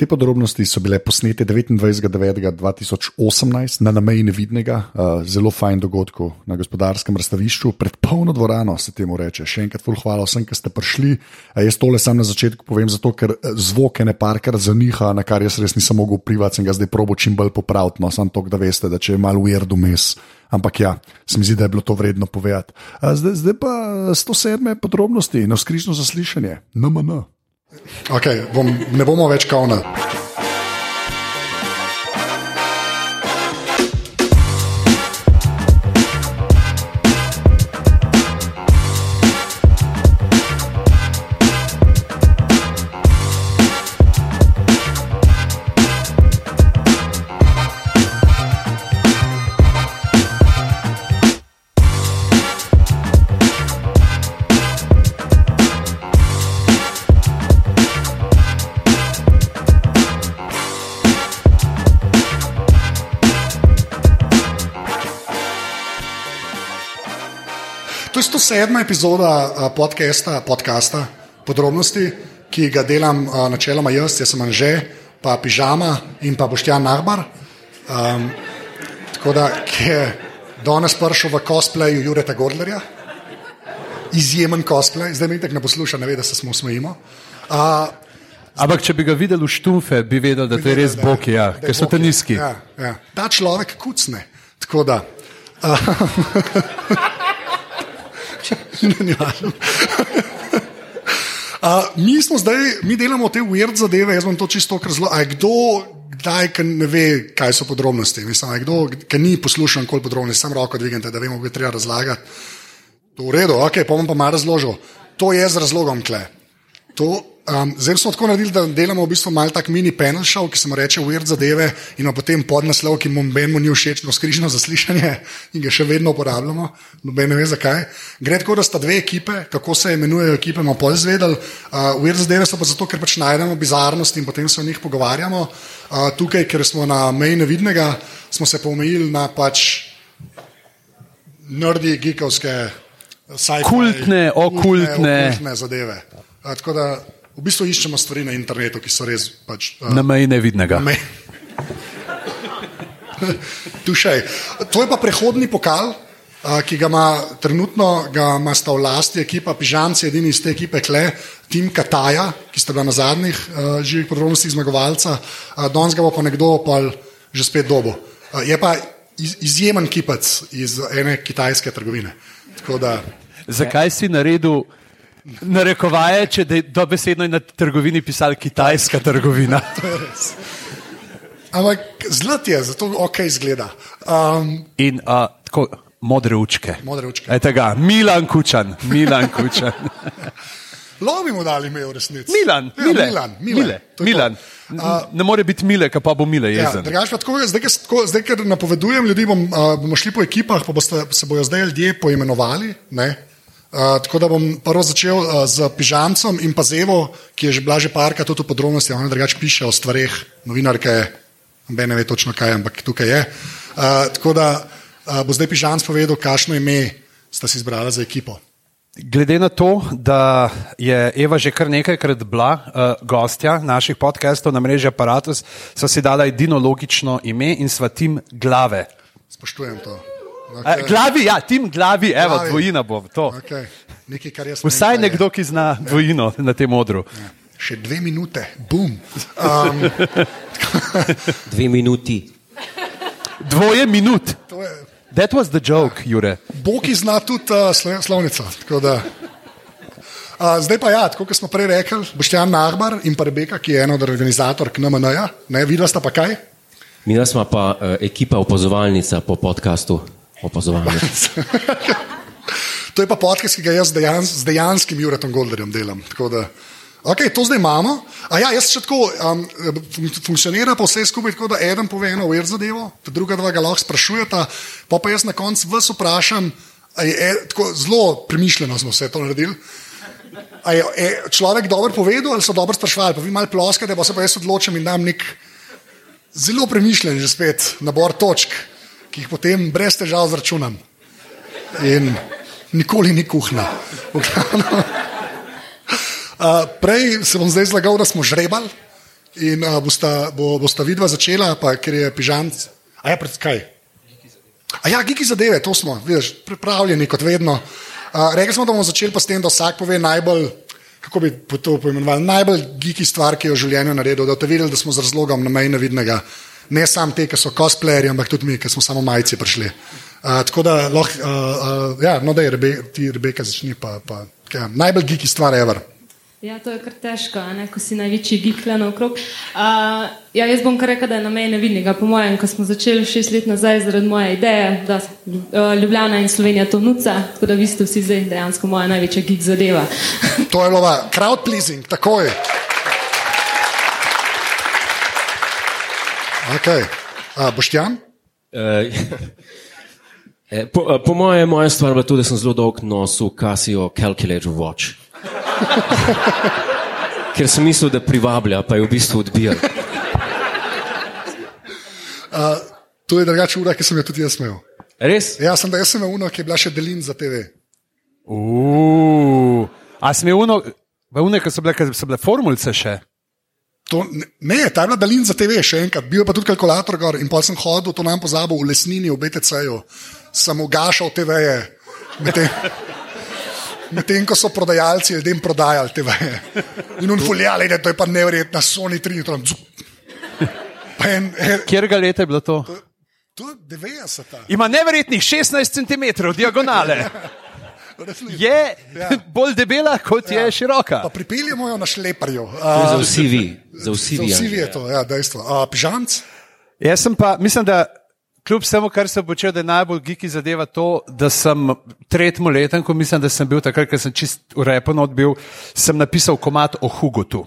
Te podrobnosti so bile posnete 29.9.2018 na nameji nevidnega, zelo fajn dogodku na gospodarskem razstavišču, pred polno dvorano se temu reče. Še enkrat, ful, hvala vsem, ki ste prišli. Jaz tole sam na začetku povem, zato ker zvok ene parkrat zaniha, na kar jaz res nisem mogel vplivati in ga zdaj probo čim bolj popraviti. No, samo to, da veste, da če je malo weird vmes. Ampak ja, se mi zdi, da je bilo to vredno povedati. Zdaj, zdaj pa 107 podrobnosti na skrižno zaslišanje, NMN. Okay, bom, ne bomo več kavna. Je 107. epizoda uh, podcasta, podcasta Podrobnosti, ki ga delam uh, načeloma jaz, jaz sem Anže, pa Pižama in pa Boštjan Nahbar. Um, tako da, je danes prišel v cosplayu Jureta Gordlerja, izjemen cosplay, zdaj mi tako ne posluša, ne ve, da se smo smejimo. Uh, Ampak, če bi ga videl v štufe, bi vedel, da to je res da- boki, ja, je ker so te Boki. nizki. Ja, ja. Ta človek kucne. Tako da. Važno. Uh, mi smo zdaj, mi delamo te weird zadeve, jaz bom to čisto zelo. A je kdo, kdaj, ki ne ve, kaj so podrobnosti? Mislim, je kdo, ki ni poslušal nikoli podrobnosti, samo roko dvignete, da vemo, kaj je treba razlagati. To v redu, ok, pa bom pa malo razložil. To je z razlogom, kle. To, um, zdaj smo tako naredili, da delamo v bistvu malo tak mini panel show, ki se mu reče Weird zadeve in potem podnaslov, ki mu nobenemu ni všeč, no skrižno zaslišanje in ga še vedno uporabljamo, noben ne ve zakaj. Gre tako, da sta dve ekipe, kako se imenujejo ekipe, bomo pol izvedeli. Uh, weird zadeve so pa zato, ker pač najdemo bizarnosti in potem se o njih pogovarjamo. Uh, tukaj, ker smo na meji nevidnega, smo se pa omejili na pač nerdi, geekovske. sci-fi, Kultne, okultne. okultne zadeve. A, tako da v bistvu iščemo stvari na internetu, ki so res pač, a, Na meji nevidnega. me. Tušej. To je pa prehodni pokal, a, ki ga ima trenutno, ga ima sta v lasti ekipa Pižamci, edini iz te ekipe Kle, Tim Kataja, ki sta bila na zadnjih a, živih podrobnostih zmagovalca. Danes ga bo pa nekdo pa že spet dobo. A, Je pa iz, izjemen kipec iz ene kitajske trgovine. Tako da, Zakaj si naredil narekovaje, če je dobesedno na trgovini pisal kitajska trgovina? Ampak zlat je, zato ok izgleda. Um, In uh, tako, modre učke. Modre učke. Ete ga, Milan Kučan, Milan Kučan. Lovi mu dali ime v resnici. Milan, ja, Mile, Milan, Mile. Mile. Milan. N- Ne more biti Mile, ka pa bo Mile Ja, jezen. drugače pa tako, zdaj, ker, tako, zdaj, ker napovedujem ljudi, bom, uh, bomo šli po ekipah, pa boste, se bojo zdaj ljudje poimenovali. Ne? Uh, tako da bom prvo začel uh, z Pižamcem in pa Zevo, ki je že bila že parka tudi v podrobnosti, ona drugače piše o stvareh, novinarka je, ne ve točno kaj, ampak tukaj je. Uh, tako da uh, bo zdaj Pižamc povedal, kakšno ime sta si izbrala za ekipo. Glede na to, da je Eva že kar nekajkrat bila uh, gostja naših podcastov na mreži Apparatus, so si dala edino logično ime in sva tim glave. Spoštujem to. Okay. Glavi, ja, tim glavi, evo, Glavi. dvojina bo to. Okay. Nekaj, kar jaz Vsaj kaj je. nekdo, ki zna dvojino na tem odru. Še dve minute, bum. Um, Dve minuti. Dvoje minut. to je, That was the joke, Jure. Boki zna tudi uh, slo- slovnica. tako da. Uh, zdaj pa ja, kot smo prej rekli, Boštjan Nahbar in pa Rebeka, ki je ena od organizatork NMN-ja, ne videla sta pa kaj. Mi smo pa uh, ekipa opazovalnica po podkastu. Opazovalnica. To je pa podcast, ki ga jaz dejans, z dejanskim Juretom Golderjem delam. Da, okay, to zdaj imamo. A ja, jaz še tako um, fun- funkcionira pa vse skupaj tako, da eden pove eno uver zadevo, druga dva ga lahko sprašujeta, pa pa jaz na koncu vas vprašam, je e, tako zelo premišljeno smo vse to naredili. A je e, človek dobro povedal ali so dobro sprašvali, pa vi malo ploskate, pa se pa jaz odločim in dam nek zelo premišljen, že spet nabor točk, ki jih potem brez težav zračunam. In nikoli ni kuhna. Uh, prej se bom zdaj zlagal, da smo žrebali, In uh, bosta, bo, bosta vidva začela, pa ker je pižamc. A ja, pred kaj? A ja, gigi zadeve, to smo, vidiš, pripravljeni kot vedno. Uh, rekli smo, da bomo začeli pa s tem, da vsak pove najbolj, kako bi to poimenovali, najbolj gigi stvar, ki jo v življenju naredil, da boste videli, da smo z razlogom na meji nevidnega. Ne samo te, ki so cosplayerji, ampak tudi mi, ki smo samo majci prišli. Uh, tako da lahko, uh, uh, ja, no da je Rebe, ti Rebeka začni, pa, pa ja, najbolj gigi stvar ever. Ja, to je kar težko, ne? ko si največji geek le naokrog. Uh, ja, jaz bom kar rekel, da je na meji nevidnega. Po mojem, ko smo začeli šest let nazaj zaradi moje ideje, da uh, Ljubljana in Slovenija to nuca, tako da vi ste vsi zdaj dejansko moja največja geek zadeva. To je bilo crowd pleasing, takoj. Okay. Uh, Boštjan? Uh, po, uh, po mojem, moja stvar je tudi, da sem zelo dolgo nosil Casio Calculator Watch. Ker sem mislil, da privablja, pa je v bistvu odbijal. Uh, to je drugače ura, ki sem jo tudi jaz imel. Res? Ja, sem, jaz sem imel uno, ki je bila še delin za TV. Uh, a smo uno, v uno, ki so bile, ki so bile formulce še? To, ne, ta je bila dalin za TV, še enkrat. Bil je pa tudi kalkulator gor in pa sem hodil, to nam pozabil, v lesnini, v BTC-ju. Sem ugašal TV-je. Medtem ko so prodajalci ljudem prodajali TV-je. In unfuljali, da to je pa nevrjetna Sony 3. Kjer ga leta je bilo to? To, to je 90. Ima neverjetnih 16 cm diagonale. Je ja. bolj debela, kot ja. je široka. Pa pripeljemo jo na šleparju. Uh, za vsi vi. Za vsi vi, za vsi vi je to, ja, dejstvo. Uh, Pižamc? Jaz sem pa, mislim, da kljub vsemu, kar sem počel, da je najbolj giki zadeva to, da sem tretjemu letu, ko mislim, da sem bil takrat, ker sem čist urepen odbil, sem napisal komat o Hugotu.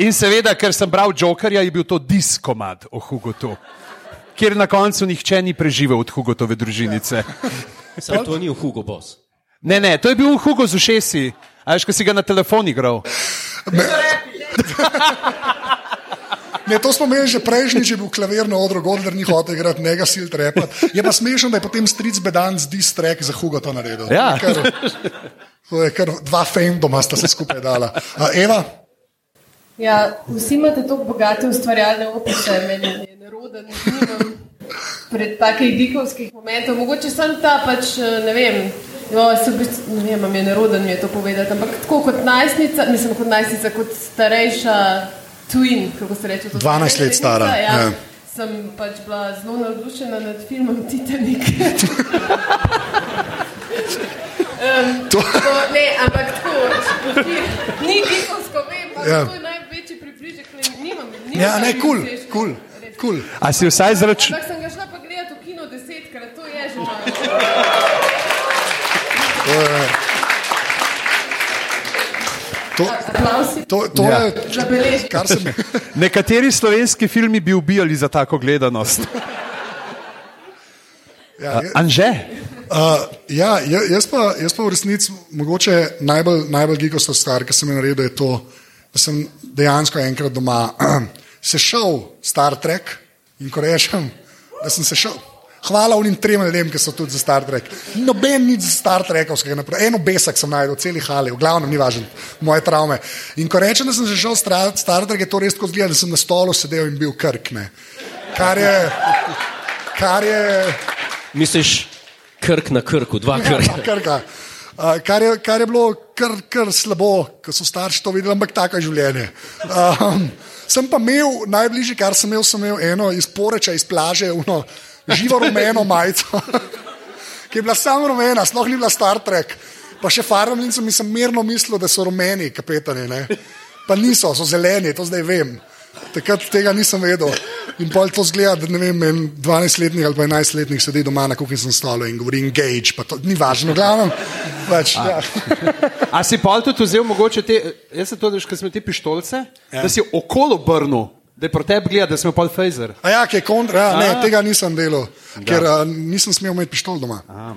In seveda, ker sem bral Jokerja, je bil to diskomat o Hugotu, kjer na koncu nihče ni preživel od Hugotove družinice. Sam to ni v Hugo Boss. Ne, ne, to je bil Hugo z ušesi, a veš, ko si ga na telefon igral. Ne, to smo imeli že prejšnji, če je bil klavirno odro, Gondar ni hotel igrati, njega sil trepa. Je pa smešno, da je potem stric bedan z distrek za Hugo to naredil. Ja. To je kar, to je kar dva fandoma sta se skupaj dala. A, Eva? Ja, vsi imate tako bogate ustvarjalne opise, meni je neroden, nimam pred takih dikovskih momentov. Mogoče sem ta pač, ne vem, jo, biti, ne vem, mi je neroden mi je to povedati, ampak tako kot najstnica, mislim kot najstnica, kot starejša twin, kako se reče. 12 let stara. Ja, ja. Sem pač bila zelo navdušena nad filmom Titanic. um, to. To, ne, ampak tako, ni dikovsko, vem, pa ja. to je največji približek, nimam. nimam ja, ne, kul, kul. Cool. A si vsaj zračunal? To, to, to ja. je kar sem. Nekateri slovenski filmi bi ubijali za tako gledanost. Ja, je, Anže? Uh, ja, jaz pa, jaz pa v resnici mogoče najbolj, najbolj gigosta stvar, ki sem jo naredil, je to, da sem dejansko enkrat doma sešel Star Trek in ko rečem, da sem sešel. Hvala unim trem ljudem, ki so tudi za Star Trek. Noben ni za Star Trekovskega naprej. Eno besek sem najdel, celi hali, v glavnem ni važno, moje travme. In ko rečem, da sem že šel Star Trek, je to res tako zgleda, da sem na stolu sedel in bil krkne. Kar je. Kar je Misliš, krk na krku, dva krka. Ja, krka. Uh, kar, je, kar je bilo kar, kar slabo, ko so starši to videli, ampak tako je življenje. Um, sem pa imel najbližje, kar sem imel, sem imel eno iz poreča, iz plaže, uno, živo rumeno majico, ki je bila samo rumena, sploh ni bila Star Trek. Pa še farmacem sem mirno mislil, da so rumeni kapetani, ne? pa niso, so zeleni, to zdaj vem. Takrat tega nisem vedel. In pol to zgleda, da ne vem, 12-letnik ali 11-letnik sedi doma na kuhinjskem stolu in govori engage, pa to ni važno, glavno. Pač, a, ja. a si pol tudi vzel mogoče te, jaz sem to, da smo te pištolce, ja. da si okolo brnil. Da je proti tebi gledal, da smo pol fejzer. A ja, ki je kontra, ja, ne, tega nisem delal, ker a, nisem smel imeti pištol doma. A.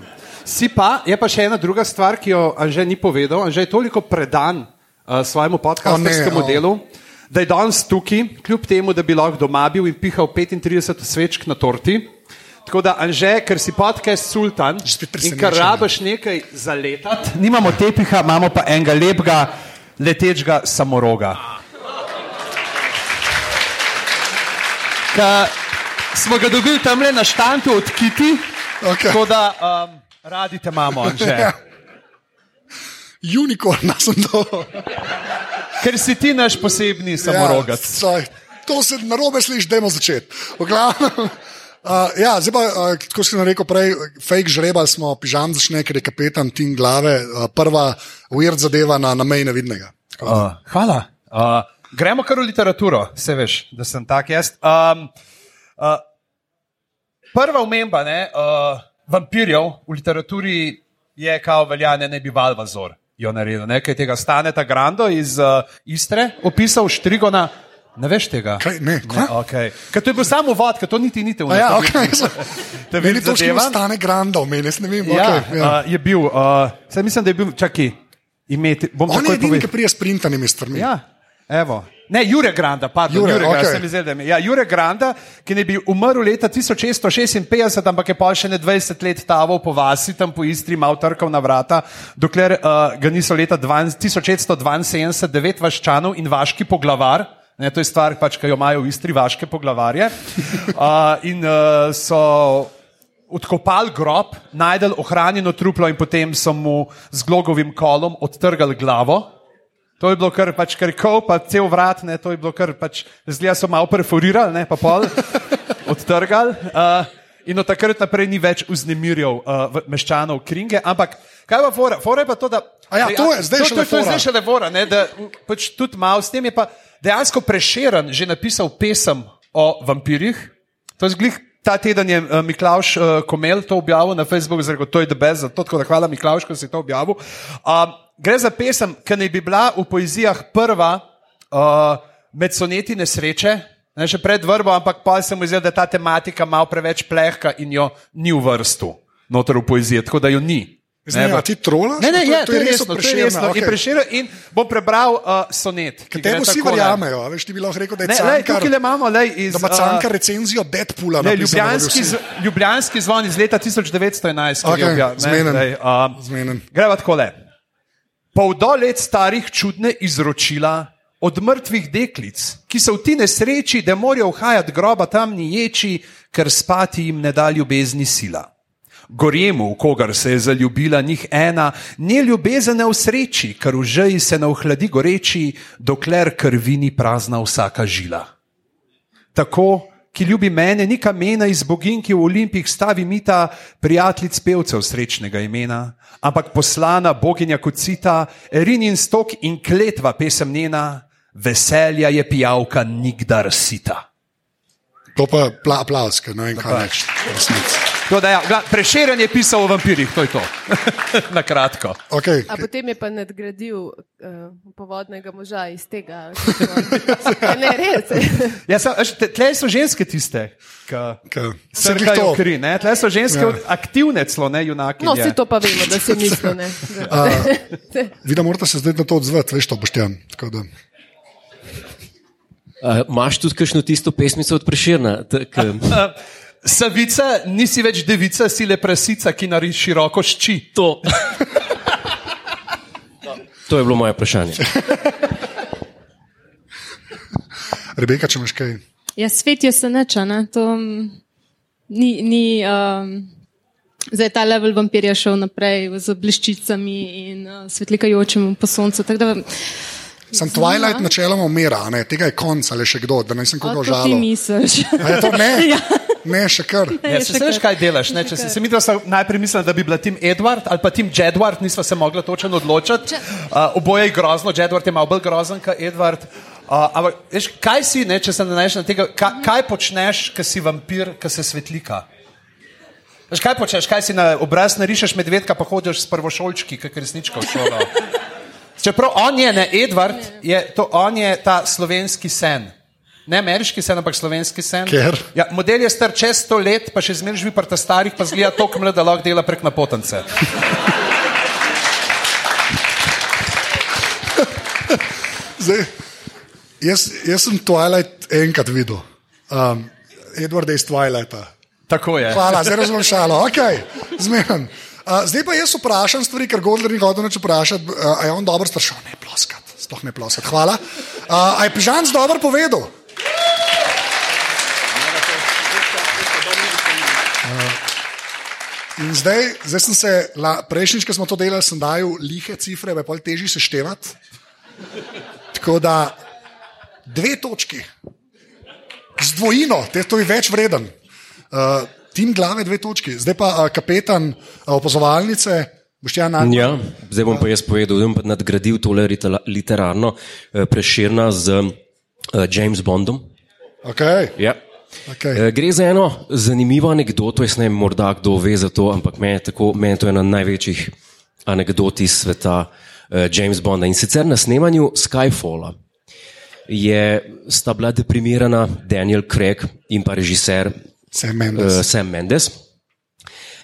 Si pa, je pa še ena druga stvar, ki jo Anže ni povedal. Anže je toliko predan uh, svojemu podkasterskemu delu. O da je danes tukaj, kljub temu, da bi lahko doma bil in pihal 35 svečk na torti. Tako da, Anže, ker si podcast sultan in ker rabaš nekaj za letat, nimamo tepiha, imamo pa enega lepega letečega samoroga. Ka smo ga dobili tam le na štantu od Kiti, Okay. tako da um, radi te imamo. Unikorn, sem to. Ker si ti naš posebni samorogac. Ja, to se na robe sliši, da je začeti. V glavnem, Uh, ja, zdaj pa, uh, kot sem rekel prej, fake žrebal smo, pižam začne, ker je kapetan tim glave, uh, prva weird zadeva na, na meji nevidnega. Uh, hvala. Uh, gremo kar v literaturo, se veš, da sem tak jaz. Um, uh, prva omemba ne, uh, vampirjev v literaturi je, kao velja, ne, ne bi Valvazor jo naredil. Nekaj tega staneta Grando iz uh, Istre opisal Štrigona. Ne veš tega? Kaj, ne, ne okay. Ker to je bil samo vod, ker to niti ni te Ja, vnaprej. okay. Meni to še ne stane granda, meni ne vem. Ja, Okay, ja. uh, je bil, uh, mislim, da je bil, čakaj, imeti. On je edini, ki prije sprintanimi strmi. Ja, evo. Ne, Jure Granda, pardon, Jure, Jure, Jure Granda, je. Ja, Jure Granda, ki ne bi umrl leta 1656, ampak je pa še ne 20 let taval po vasi, tam po Istri, mal trkal na vrata, dokler uh, ga niso leta 20 1672 devet vaščanov in vaški poglavar. Ne, to je stvar, pač, ki jo imajo v Istri, vaške poglavarje. Uh, in uh, so odkopali grob, najdel ohranjeno truplo in potem so mu z glogovim kolom odtrgali glavo. To je bilo kar, pač, kar kol, pa cel vrat, ne, to je bilo kar, pač, zgleda so malo perforirali, ne, pa pol, odtrgali. Uh, in od takrat naprej ni več vznemirjal uh, meščanov kringe, ampak kaj pa fora? Fora je pa to, da. A ja, to je zdaj to, šele to, to je zdaj šele fora, ne, da pač tudi malo s tem je pa dejansko prešeren že napisal pesem o vampirjih. To je zglih. Ta teden je uh, Miklaš uh, Komel to objavil na Facebooku, zelo to je debes, zato tako da hvala Miklaš, ko si to objavil. Uh, gre za pesem, ki naj bi bila v poezijah prva uh, med soneti nesreče, ne še pred vrbo, ampak pa se mu zdi, da je ta tematika malo preveč plehka in jo ni v vrstu noter v poeziji, tako da jo ni. Zdaj, Ne, a ti trolaš? Ne, ne, To- je, to to je je res resno, to je resno. okej. In prešeril in bom prebral uh, sonet. ki Temu vsi takole. verjamejo, veš, ti bi lahko rekel, da je Ne, lej, cankar, tukaj le imamo, lej, iz, da ima uh, cankar recenzijo Deadpoola. Ne, ljubljanski, z, ljubljanski zvon iz leta 1911, ki Okej, je objavljen. ne, zmenen. lej, um, Zmenen. Greva tako le. Poldo let starih čudne izročila od mrtvih deklic, ki so v ti nesreči, da morajo uhajati groba tam ni ječi, ker spati jim ne da ljubezni sila. Gorjemu, v kogar se je zaljubila njih ena, ni ljubezen ne v sreči, ker v žeji se ne ohladi goreči, dokler krvi ni prazna vsaka žila. Tako, ki ljubi mene, ni kamena iz bogin, ki v Olimpih stavi mita prijateljic pevcev srečnega imena, ampak poslana boginja kocita, erin in stok in kletva pesem njena, veselja je pijavka nikdar sita. To pa pla, aplaus, ker ne vem, kaj reči. v resnici. Da, ja, Prešeren je pisal o vampirjih, to je to. Na kratko. Okay. A potem je pa nadgradil uh, povodnega moža iz tega. Ne, res. Ja, sa, te- tle so ženske tiste, ki Se srkajo to. kri. ne, Tle so ženske Ja. aktivne, celo ne junaki. No, vsi to pa vemo, da se misli. ne. Vi da morate se zdaj na to odzvati, veš to, Boštjan. Tako da- Uh, Imaš tudi kakšno tisto pesmico od Preširna? Savica, nisi več devica, si le prasica, ki nari široko šči. To. to je bilo moje vprašanje. Rebeka, če imaš kaj. Ja, svet je se neča, ne? to mm, ni. ni um, Zdaj je ta level vampirja šel naprej z bleščicami in uh, svetlikajočim po soncu. Da, Sem Twilight načeloma umira, a ne? tega je konc ali še kdo, da ne sem koga kot ti žalil. misliš. A je to ne? Ja. Ne, še kar. Ja, še se veš, kaj delaš? Ne? Če se, se mi dva sta najprej mislila, da bi bila tim Edward ali pa tim Jedward, nisva se mogla točno odločiti. Uh, oboje je grozno, Jedward je malo bolj grozen kot Edward. Uh, ampak, veš, kaj si, ne, če se nanašaš na tega, kaj, kaj počneš, ko si vampir, ko se svetlika? Veš, kaj počneš, kaj si na obraz narišeš medvedka, pa hodiš s prvošolčki, kot resnička v šolo. Čeprav on je, ne Edward, je, to, on je ta slovenski sen. Ne ameriški sen, ampak slovenski sen. Ker? Ja, model je star čez sto let, pa še zmeraj živi pri ta starih, pa zgleda tako mlad, da lahko dela prek napotence. Zdaj, jaz, jaz sem Twilight enkrat videl. Um, Edward je iz Twilighta. Tako je. Hvala, zdaj razumem šalo. Okay, zmeren. Uh, zdaj pa jaz vprašam stvari, ker Godler ni hodil nič vprašati. Uh, a je on dobro staršal? Ne ploskat, sploh ne ploskat. Hvala. Uh, a je Pižanc dobro povedal? In zdaj, zdaj sem se, la, prejšnjič, ko smo to delali, sem dal lihe cifre, pa je težje seštevati. Tako da dve točki, z dvojino, te to je več vreden. Uh, tim glave dve točki, zdaj pa uh, kapetan uh, opazovalnice. Ja, zdaj bom pa jaz povedal, da bom nadgradil tole literarno uh, preširna z uh, James Bondom. Okay. Ja. Okay. Gre za eno zanimivo anegdoto, jaz ne vem, morda kdo ve za to, ampak meni je, tako, meni je to ena največjih anegdot iz sveta uh, James Bonda. In sicer na snemanju Skyfalla je, sta bila deprimirana Daniel Craig in pa režiser Sam Mendes. Uh, Sam Mendes.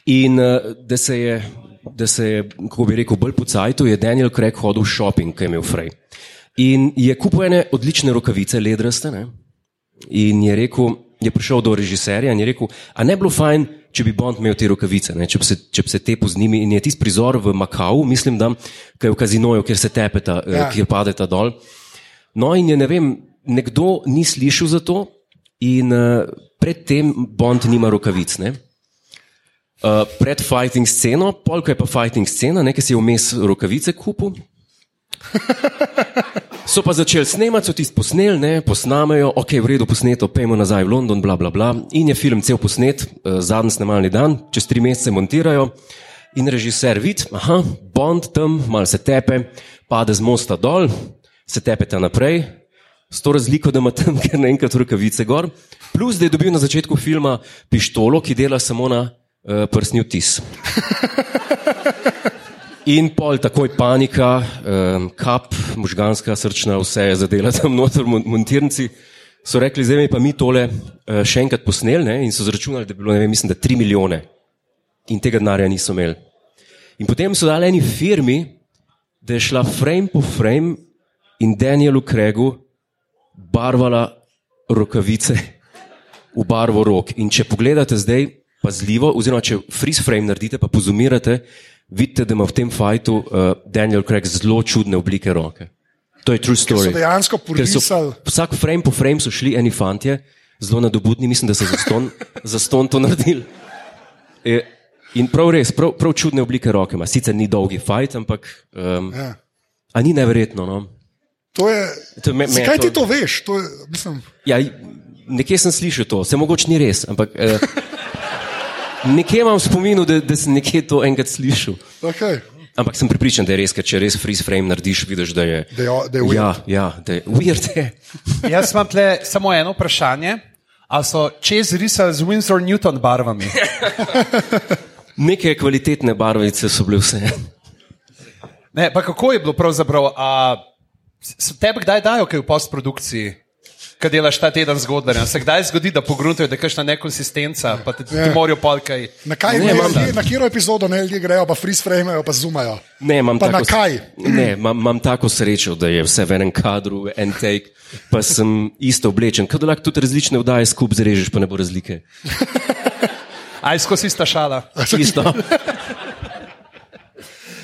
In uh, da se je, da se je, kako bi rekel, bolj pocajto, je Daniel Craig hodil v shopping, ki je imel frej. In je kupil ene odlične rokavice, ledraste. Ne? In je rekel, je prišel do režiserja in je rekel, a ne bi bilo fajn, če bi Bond imel te rokavice, ne? če bi se, če bi se tepo z njimi. In je tisti prizor v Makau, mislim, da je v kazinoju, kjer se tepeta, eh, ja. kjer padeta dol. No, in je ne vem, nekdo ni slišal za to, in uh, predtem Bond nima rokavic. Ne? Uh, pred fighting sceno, polk je pa fighting scena, nekaj si je vmes rokavice kupil. So pa začeli snemati, so tisti posneli, ne, posnamejo, ok, v redu, posneto, pejmo nazaj v London, bla, bla, bla. In je film cel posnet, uh, zadnji snemalni dan, čez tri mesece montirajo. In režiser vidi, aha, Bond tam, mal se tepe, pade z mosta dol, se tepeta naprej, s to razliko, da ima tam kar naenkrat rokavice gor, plus da je dobil na začetku filma pištolo, ki dela samo na uh, prsni vtis. In pol takoj panika, um, kap, možganska srčna, vse je zadela tam noter montirnici. So rekli, zdaj pa mi tole uh, še enkrat posneli ne? in so zračunali, da je bilo, ne vem, mislim, da tri milijone. In tega denarja niso imeli. In potem so dali eni firmi, da je šla frame po frame in Danielu Kregu barvala rokavice v barvo rok. In če pogledate zdaj pazljivo, oziroma če freeze frame naredite, pa pozumirate, vidite, da ima v tem fajtu uh, Daniel Craig zelo čudne oblike roke. To je true story. So dejansko porisali. Vsak frame po frame so šli eni fantje, zelo nadobudni, mislim, da so za ston, za ston to naredili. E, in prav res, prav, prav čudne oblike roke ima. Sicer ni dolgi fajt, ampak um, ja. ni neverjetno. No? To je, to me, me, kaj to, ti to veš? To je, ja, nekje sem slišal to, se mogoče ni res, ampak. Uh, Nekje imam spomin, da, da sem nekje to enkrat slišal. Okay. Ampak sem pripričan, da je res, ker če res freeze frame narediš, vidiš, da je. Da je, da je weird. Ja, ja, da je weird. Jaz imam tle samo eno vprašanje. Ali so čez risali z Windsor Newton barvami? Neke kvalitetne barvice so bile vse. Ne, pa kako je bilo pravzaprav? Se tebi kdaj dajo kaj v postprodukciji? Kaj delaš ta teden zgodbe. Se kdaj zgodi, da pogruntajo, da je kakšna nekonsistenca, pa ti ja. morajo pol kaj. Na kaj ne, ne, na kjer epizodo ne ljudje grejo, pa freeze framejo, pa zumajo. Ne, imam pa tako, na kaj? Ne, imam, imam tako srečo, da je vse v enem kadru, en take, pa sem isto oblečen. Kaj da lahko tudi različne vdaje skupaj zrežeš, pa ne bo razlike. Aj skozi ista šala. Isto.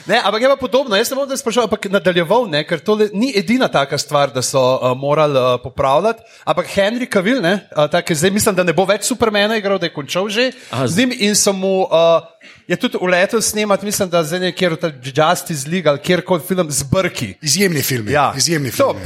Ne, ampak je pa podobno. Jaz ne bom zdaj sprašal, ampak nadaljeval, ne, ker to ni edina taka stvar, da so uh, morali uh, popravljati. Ampak Henry Cavill, ne, uh, tak, zdaj mislim, da ne bo več Supermana igral, da je končal že Aha, z njim in so mu. Uh, Je tudi uletel snemati, mislim, da zdaj nekje v Justice League ali kjer koli film z brki. Izjemni film. Ja, izjemni film.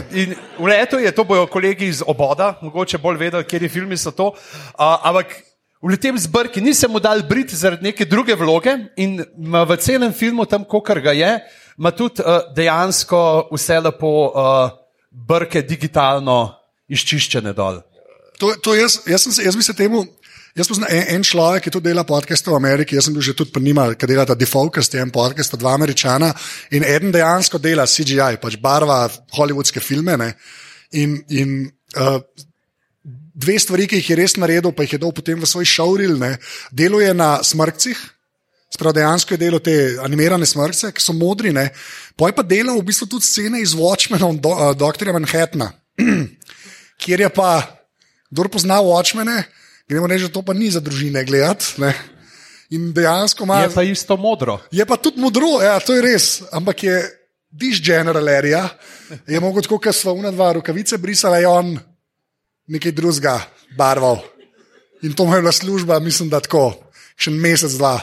Uletel je, to bojo kolegi iz oboda, mogoče bolj vedeli, kje filmi so to. Uh, ampak v tem zbrki, nisem mu dal briti zaradi neke druge vloge in v celem filmu, tam, kar ga je, ima tudi uh, dejansko vse lepo uh, brke digitalno izčiščene dol. To, to jaz, jaz, sem, jaz bi se temu. Jaz poznam en, en človek, ki to dela podcast v Ameriki, jaz sem bil že tudi pri njima, ki dela ta Defocus, en podcast, dva američana in eden dejansko dela CGI, pač barva hollywoodske filme. In, in uh, dve stvari, ki jih je res naredil, pa jih je dal potem v svoj šauril, ne, deluje na smrkcih. Sprav dejansko je delo te animirane smrkce, ki so modri, ne. Poj pa dela v bistvu tudi scene iz Watchmena, do, uh, doktorja Manhattna, kjer je pa, kdo pozna Watchmene, gremo reči, da to pa ni za družine gledati. In dejansko ima. Je pa isto modro. Je pa tudi modro, ja, to je res, ampak je diš general area, je mogoče, kot smo v dva rokavice brisali, on nekaj drugega barval. In to je bila služba, mislim, da tako, še en mesec, dva.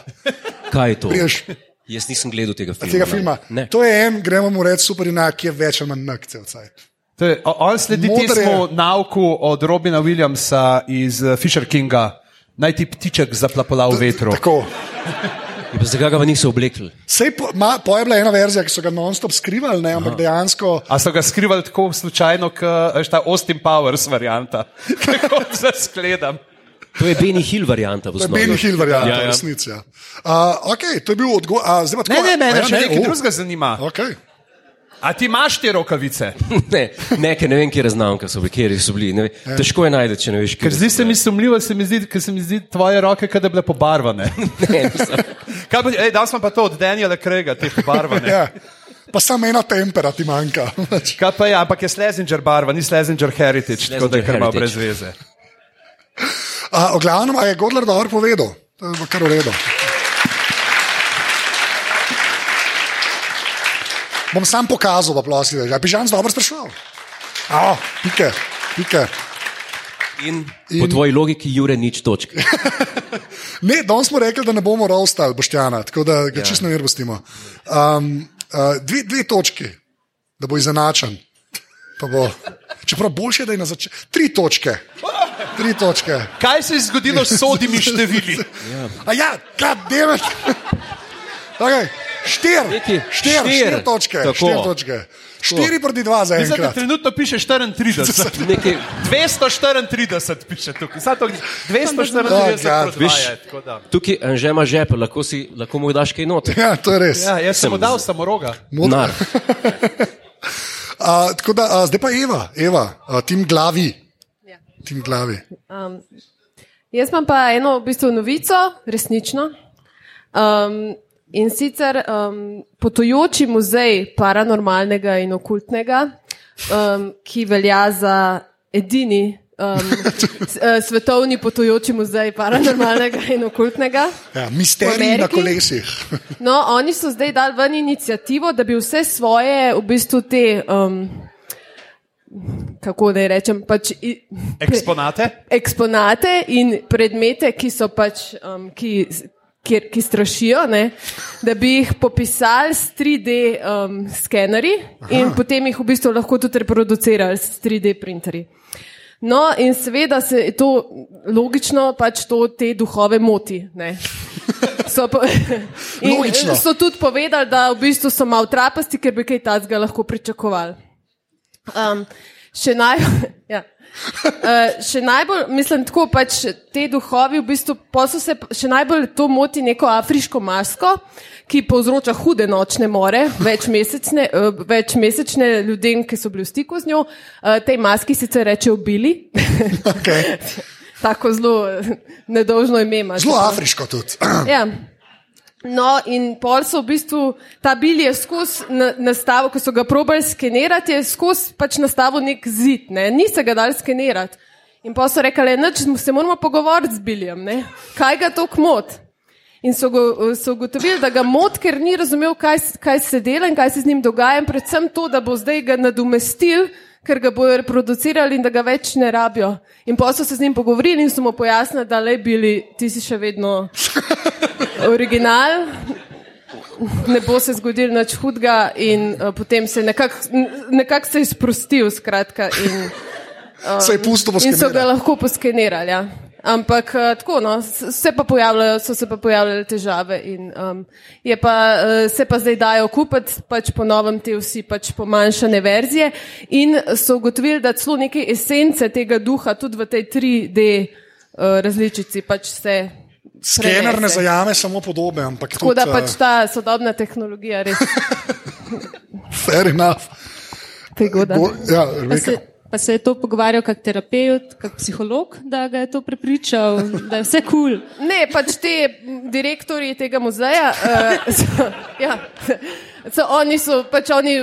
Kaj je to? Priješ Jaz nisem gledal tega filma. tega filma. Ne. To je en, gremo mu reči, super junak, ki je več ali manj nak cel cajt. To je, on sledi Modre. temu nauku od Robina Williamsa iz eh, Fisher Kinga. Naj ti ptiček zaplapola v vetru. Tako. Ja, pa Zakaj ga niso oblekli? Sej po, ma, po je bila ena verzija, ki so ga non-stop skrivali, ne, ampak dejansko. A so ga skrivali tako slučajno, kot ta Austin Powers varianta, kako se skledam. To je Benny Hill varianta. v To je. Benny Hill varianta, Ja, ja, ja. ja. resnica. Ja. Uh, okay, to je bil odgovor. Uh, Ne, ne, mene ja, še nekaj o, drugega zanima. Okay. A ti imaš te rokavice? Ne, nekaj, ne vem, kje znamke so kje so bili. ne ve- Težko je najti, če ne veš, Ker kje zdi se mi sumljivo, se mi zdi, ker se mi zdi tvoje roke, da bi bile pobarvane. Ne, Kaj bo, ej, dal sem pa to od Daniela Krega, te pobarvane. Ja. Pa samo ena tempera ti manjka. Kaj pa je, ampak je Slezinger barva, ni Slezinger Heritage, tako da je kar malo brez veze. Uh, o glavnem, a je Godler dobro povedal, to je kar v redu. Bom sam pokazal, pa prosim, da je pižam dobro spraševal. A, pike, pike. In, in po tvoji logiki, Jure, nič točk. Ne, danes smo rekli, da ne bomo rovstali Boštjana, tako da ga ja. čisto ne vrstimo. Um, uh, dve, dve točki, da bo izenačen. Pa Bo, čeprav boljše, da je na začetku. Tri točke. Tri točke. Kaj se je zgodilo s sodimi števili? A ja, kad devet. Okay. Štir, Nekaj. štir, Štir. točke. Tako. Štir točke. Štiri proti dva za Mislim, enkrat. trenutno piše 34. Nekaj, 234 piše tukaj. Sad to 234 Oh, God. proti Viš. 2 je. tako da. tukaj že ima žepe, lahko, si, lahko mu daš kaj not. Ja, to je res. Ja, jaz sem mu dal samoroga. Modro. Nar. Uh, tako da, uh, zdaj pa Eva, Eva uh, tim glavi. Ja. Tim glavi. Um, jaz imam pa eno v bistvu novico, resnično. Um, in sicer um, potujoči muzej paranormalnega in okultnega, um, ki velja za edini um, uh, svetovni potujoči muzej paranormalnega in okultnega. Ja, misterij na kolesih. No, oni so zdaj dali ven inicijativo, da bi vse svoje, v bistvu te, um, kako naj rečem, pač. i- Eksponate? eksponate in predmete, ki so pač, um, ki, kjer, ki strašijo, ne, da bi jih popisali s 3D um, skenerji in potem jih v bistvu lahko tudi reproducirali s 3D printerji. No, in seveda se je to logično, pač to te duhove moti. ne. So, po, in Logično. so tudi povedali, da v bistvu so malo trapasti, ker bi kaj takega lahko pričakovali. Um, še, naj, ja. uh, še najbolj, mislim, tako pač te duhovi, v bistvu, so se še najbolj to moti neko afriško masko, ki povzroča hude nočne more, večmesečne, uh, večmesečne ljudem, ki so bili v stiku z njo. Uh, tej maski sicer rečejo bili. Okay. Tako zelo nedolžno ime. ima, Zelo afriško tudi. Ja. No, in pol so v bistvu ta bil je skozi na- nastavil, ko so ga probali skenirati, je skozi pač nastavil nek zid, ne? ni se ga dal skenirati. In pa so rekli, da se moramo pogovoriti z Biljem, ne? kaj ga to kmot. In so, go, so ugotovili, da ga mot, ker ni razumel, kaj, kaj se dela in kaj se z njim dogaja, in predvsem to, da bo zdaj ga nadomestil, ker ga bojo reproducirali in da ga več ne rabijo. In pa so se z njim pogovorili in so mu pojasnili, da le bili, ti si še vedno original, ne bo se zgodil nič hudega, in uh, potem se je nekako nekak se je sprostil. Skratka, in, Se je pusto in so ga poskenirati. lahko poskenirali. Ja. Ampak uh, tako, no, se pa pojavljajo, so se pa pojavljale težave. In, um, je pa, uh, se pa zdaj dajo kupiti, pač po novem te vsi pač pomanjšane verzije. In so ugotovili, da celo neke esence tega duha tudi v tej 3D uh, različici pač se. Skener ne prenese. zajame samo podobe, ampak Tako da tudi, pač ta sodobna tehnologija res fair enough. Go, ja, Rebeka. Se, pa se je to pogovarjal kot terapeut, kot psiholog, da ga je to prepričal, da je vse kul. Cool. Ne, pač te direktori tega muzeja, uh, so, ja, so, oni so pač oni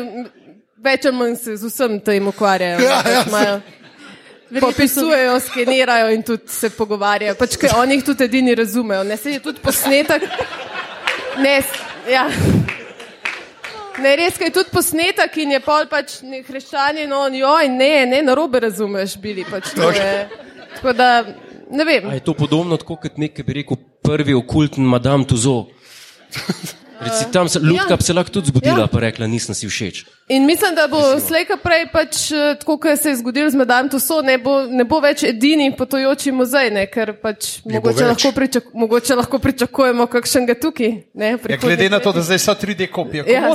več ali manj se z vsem tem ukvarjajo. Ja, ne, ja, pač imajo- Popisujejo, skenirajo in tudi se pogovarjajo. Pač, ker oni jih tudi edini razumejo. Ne, se je tudi posnetek. Ne, ja. Ne res, je tudi posnetek in je pol pač ne- hriščani, no, joj, ne, ne, narobe razumeš, bili pač. To je, tako da, ne vem. A je to podobno kot nek, ki bi rekel, prvi okulten Madame Tuzo? Reci, tam se Lutka ja. se lahko tudi zbudila, Ja. pa rekla, nisem si všeč. In mislim, da bo slejka prej, pač, eh, tako kot se je zgodilo z Madame Tussauds, ne bo, ne bo več edini potujoči muzej, ne, ker pač Ne mogoče lahko, pričak, mogoče lahko pričakujemo kakšnega tukaj. Ne, Ja, glede na to, da zdaj so 3D kopije. Ja.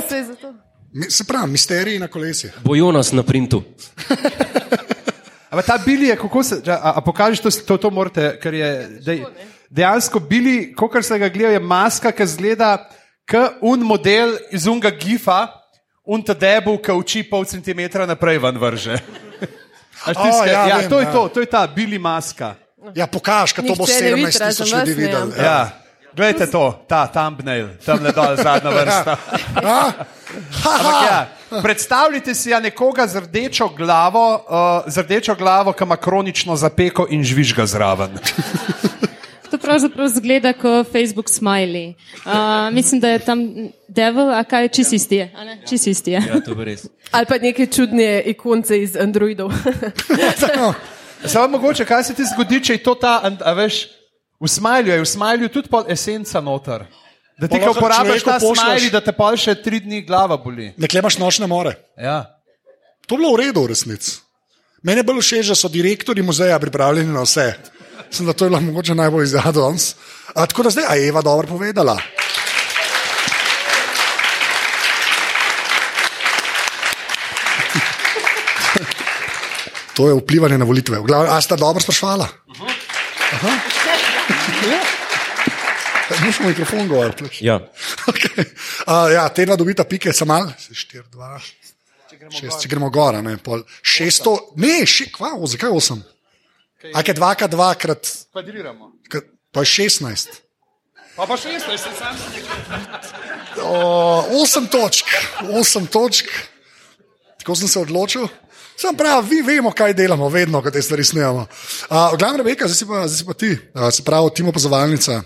Mi- Se pravi, misteriji na kolesih. Bo Jonas na printu. Ampak ta bili je, kako se, a, a pokažeš to, to, to morate, ker je dej, dejansko bili, kot se ga gleda, je maska, ki zgleda kot un model iz unga gifa, un ta debu, ki uči pol centimetra naprej ven vrže. A O, tiska, ja, ja, vem, to je ja. to, to je ta bili maska. Ja, pokaž, kaj to bo Nihče ne vidi, 17 razen tisoč ljudi ne, videl. ja. Ja. Glejte to, ta thumbnail, tam le dol, zadnja vrsta. Ampak ja, predstavljajte si ja nekoga z rdečo glavo, uh, z rdečo glavo, ki ima kronično zapeko in žvižga zraven. Pravzaprav zgleda kot Facebook smiley. Uh, mislim, da je tam devil, a kaj čist isti je. a ne? Čist isti je. Ja, to bo res. Ali pa neke čudne ikonce iz Androidov. Samo mogoče, kaj se ti zgodi, če je to ta, a- veš, v smilju je, v smilju tudi pol esenca noter. Da ti, Pa ko uporabiš ta smilj, da te pol še tri dni glava boli. Nekje imaš nočne more. Ja. To je bilo v redu, v resnici. Meni je bolj všeč, da so direktori muzeja pripravljeni na vse. Mislim, da to je bilo mogoče najbolj izjavljeno danes. A, Tako da zdaj, a je Eva dobro povedala. To je vplivanje na volitve. V glavnem, A sta dobro sprašvala? Aha. Nismo mikrofon govorili. Ja. Okay. Uh, ja, te dva dobita pike, samo malo, 4, 2, 6, če gremo gor, ne pol. 600, ne, še, kva, zakaj 8? A je 2, 2 krat, Kvadriramo. pa je 16. Pa pa še jaz, sem sam. O, 8 točk, 8 točk, tako sem se odločil. Sam pravi, vi vemo, kaj delamo, vedno, ko te stvari snemamo. Uh, Glavna Rebeka, zdaj si pa, zdaj si pa ti, uh, se pravi, Timo Pozovalnica.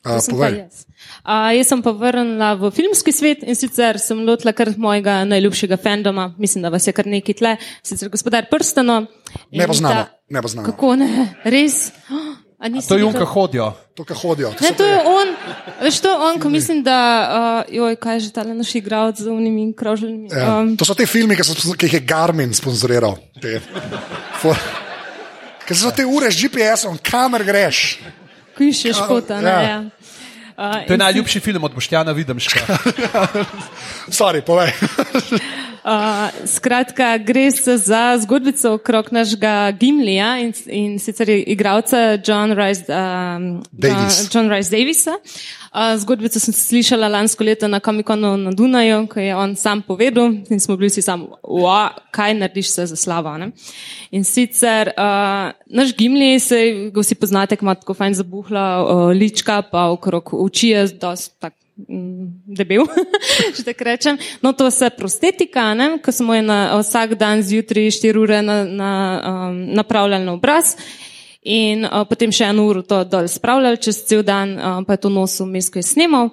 Uh, Sem jaz. Uh, jaz sem pa vrnila v filmski svet in sicer sem lotila kar mojega najljubšega fandoma, mislim, da vas je kar nekaj tle, sicer gospodar Prstano. Ne poznamo, ne poznamo. Kako ne, res? Oh, a nisi To je videl? junka hodijo. To, kar hodijo. to Ne, to je on, veš, to je on, ko mislim, da, uh, joj, kaj je že tale naš igralec z unimi krožljami. Ja. Um, To so te filme, ki, so, ki jih je Garmin sponzoriral. Ker so te ure z GPS-om, kamer greš. Ki še škota, ne. ja. Ja. Uh, To je in najljubši film od Boštjana Videmška. Sorry, povej. Uh, skratka, gre se za zgodbico okrog našega Gimlija in, in sicer igralca John Rice, um, Davis. uh, John Rice Davisa. Uh, zgodbico sem slišala lansko leto na Komikonu na Dunaju, ko je on sam povedal in smo bili vsi samo, wow, kaj narediš se za slavo. Ne? In sicer uh, naš Gimli, se ga vsi poznate, ima tako fajn zabuhla uh, lička, pa okrog oči je dosti tak debel, če tako rečem. No, to se prostetika, ne, ko smo jo na, vsak dan zjutraj 4 ure na, na, um, napravljali na obraz. In uh, potem še eno uro to dol spravljali, čez cel dan uh, pa je to nosil mes, ko je snimal.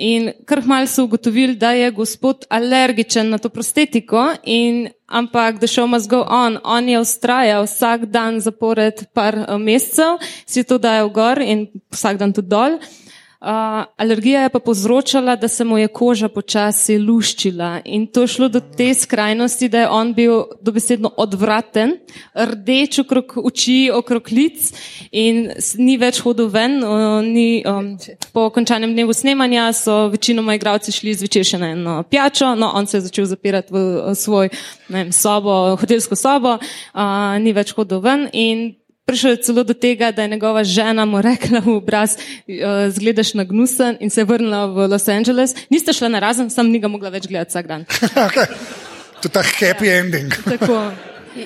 In kar malo so ugotovili, da je gospod alergičen na to prostetiko, in, ampak the show must go on. On je ustrajal vsak dan zapored par uh, mesecev, si to dajal gor in vsak dan tudi dol. Uh, alergija je pa povzročala, da se mu je koža počasi luščila in to je šlo do te skrajnosti, da je on bil dobesedno odvraten, rdeč okrog oči, okrog lic in ni več hodil ven. Uh, ni, um, po končanem dnevu snemanja so večinoma igralci šli zvečer še na eno pijačo, no on se je začel zapirati v uh, svoj ne vem, sobo, hotelsko sobo, uh, ni več hodil ven in Prišel je celo do tega, da je njegova žena mu rekla v obraz, uh, zgledaš na gnusen in se vrnila v Los Angeles. Niste šla na razen, sam ni ga mogla več gledati vsak dan. okay. To je ta happy ending. Tako.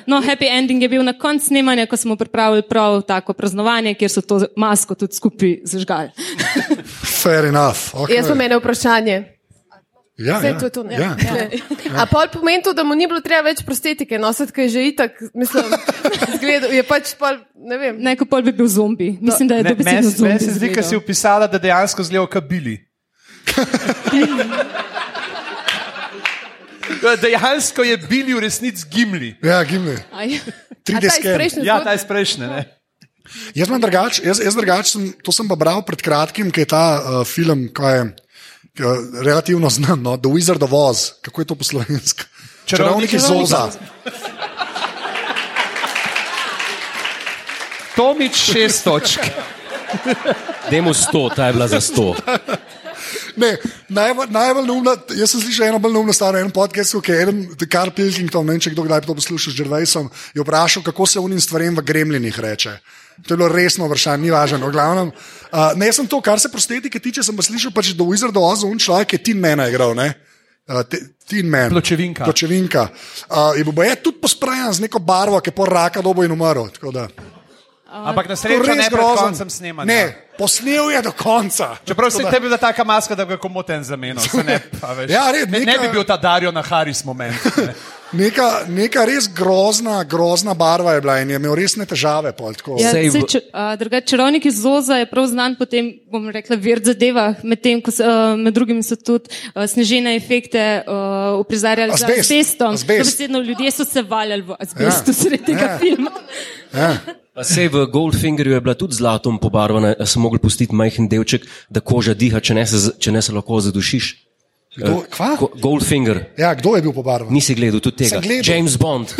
No, happy ending je bil na koncu snemanja, ko smo pripravili prav tako praznovanje, kjer so to masko tudi skupaj zažgali. Fair enough. Okay. Jaz imam eno vprašanje. Ja, Vse ja. to je to. Ne? Ja. Ja. A pol pomeni to, da mu ni bilo treba več prostetike nositi, ker je že itak, mislim, zgledal, je pač pol, ne vem. Neko pol bi bil zombi. Mislim, da je to besedno Meni zombi. se zdi, da si upisala, da dejansko zgleda kot bili. Dejansko je bili v resnici gimli. Ja, Gimli. Aj. 3D A ta iz prejšnje Ja, ne? Jaz imam drugač, jaz, jaz drugač sem, to sem pa bral pred kratkim, ki je ta uh, film, ko je relativno znan, no? The Wizard of Oz, kako je to po slovensko? Čarovnik iz Oza. Tomič šest točk. Demo 100, ta je bila za 100. Ne, najbolj, najbolj neumna, jaz sem slišal eno bolj neumno stvar, en podcast, ki je eden, Karl Pilkington, ne vem, če kdo kdaj to posluša z Gervaisom, je vprašal, kako se unim stvarem v gremljinih reče. To je bilo resno vprašanje, ni važno. V glavnem, uh, ne jaz sem to, kar se prostetike tiče, sem pa slišal, pač, da Wizard of Oz, un človek je Tin Mena igral. Ne? Uh, Tin Man. Pločevinka. Pločevinka. Uh, je bo je tudi posprajan z neko barvo, ki je po raka dobo in umrl. Ampak na je srečo ne pred koncem snemanja. Ne, posnel je do konca. Čeprav se da- tebi bila taka maska, da bi ga komoten zamenil. se Ne. Ja, red, ne, ne neka- bi bil ta Dario na Haris moment. Ne. Neka, neka res grozna, grozna barva je bila in je imel resne težave. pol, tako. Ja, drugače, čarovnik iz Zoza je prav znan po tem, bom rekla, vir zadevah, medtem ko uh, med drugim so tudi uh, snežene efekte uh, uprizarjali z Azbest, azbestom. azbest. Ljudje so se valjali v azbestu Ja. sredi tega ja. filma. Ja. Pa sej v Goldfingerju je bila tudi zlatom pobarvana, sem mogel pustiti majhen delček, da koža diha, če ne se, če ne se lahko zadušiš. Kdo, kva? Go- Goldfinger, Ja, kdo je bil pobarvan? nisi gledal tudi tega. Sem gledal. James Bond.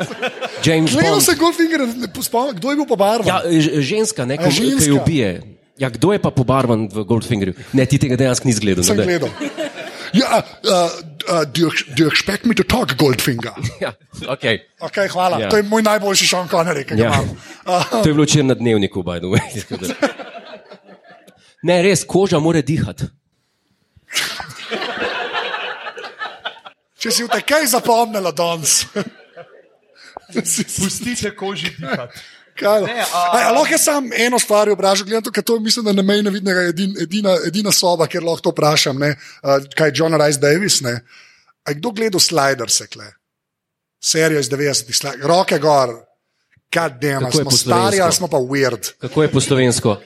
James Gledal Bond. sem Goldfinger, ne spomnim, kdo je bil pobarvan. Ja, ž- ženska, ne, ki jo ubije. Ja, kdo je pa pobarvan v Goldfingerju? Ne, ti tega dejansko nisi gledal. sem gledal. Ja, uh, uh, do, you, do you expect me to talk, Goldfinger? Ja, okay. Okay, hvala, Ja. to je moj najboljši Sean Connery, ki ga ja. imam. Uh, To je bilo včeraj na dnevniku, by the way. Ne, res, koža mora dihati. če si v te kaj zapomnila danes. Pustite koži dihati. Kaj, Ne, ne, a- a, a, lahko jaz sam eno stvar vprašam, gledam, ker to je, mislim, da na meji nevidnega edin, edina, edina soba, kjer lahko to vprašam. Ne, uh, kaj je John Rice Davis? Ne? A je kdo gledal Sliders, kle? Serijo iz 90-ih, Sli- roke gor, je smo stari ali smo pa weird. Kako je po slovensko?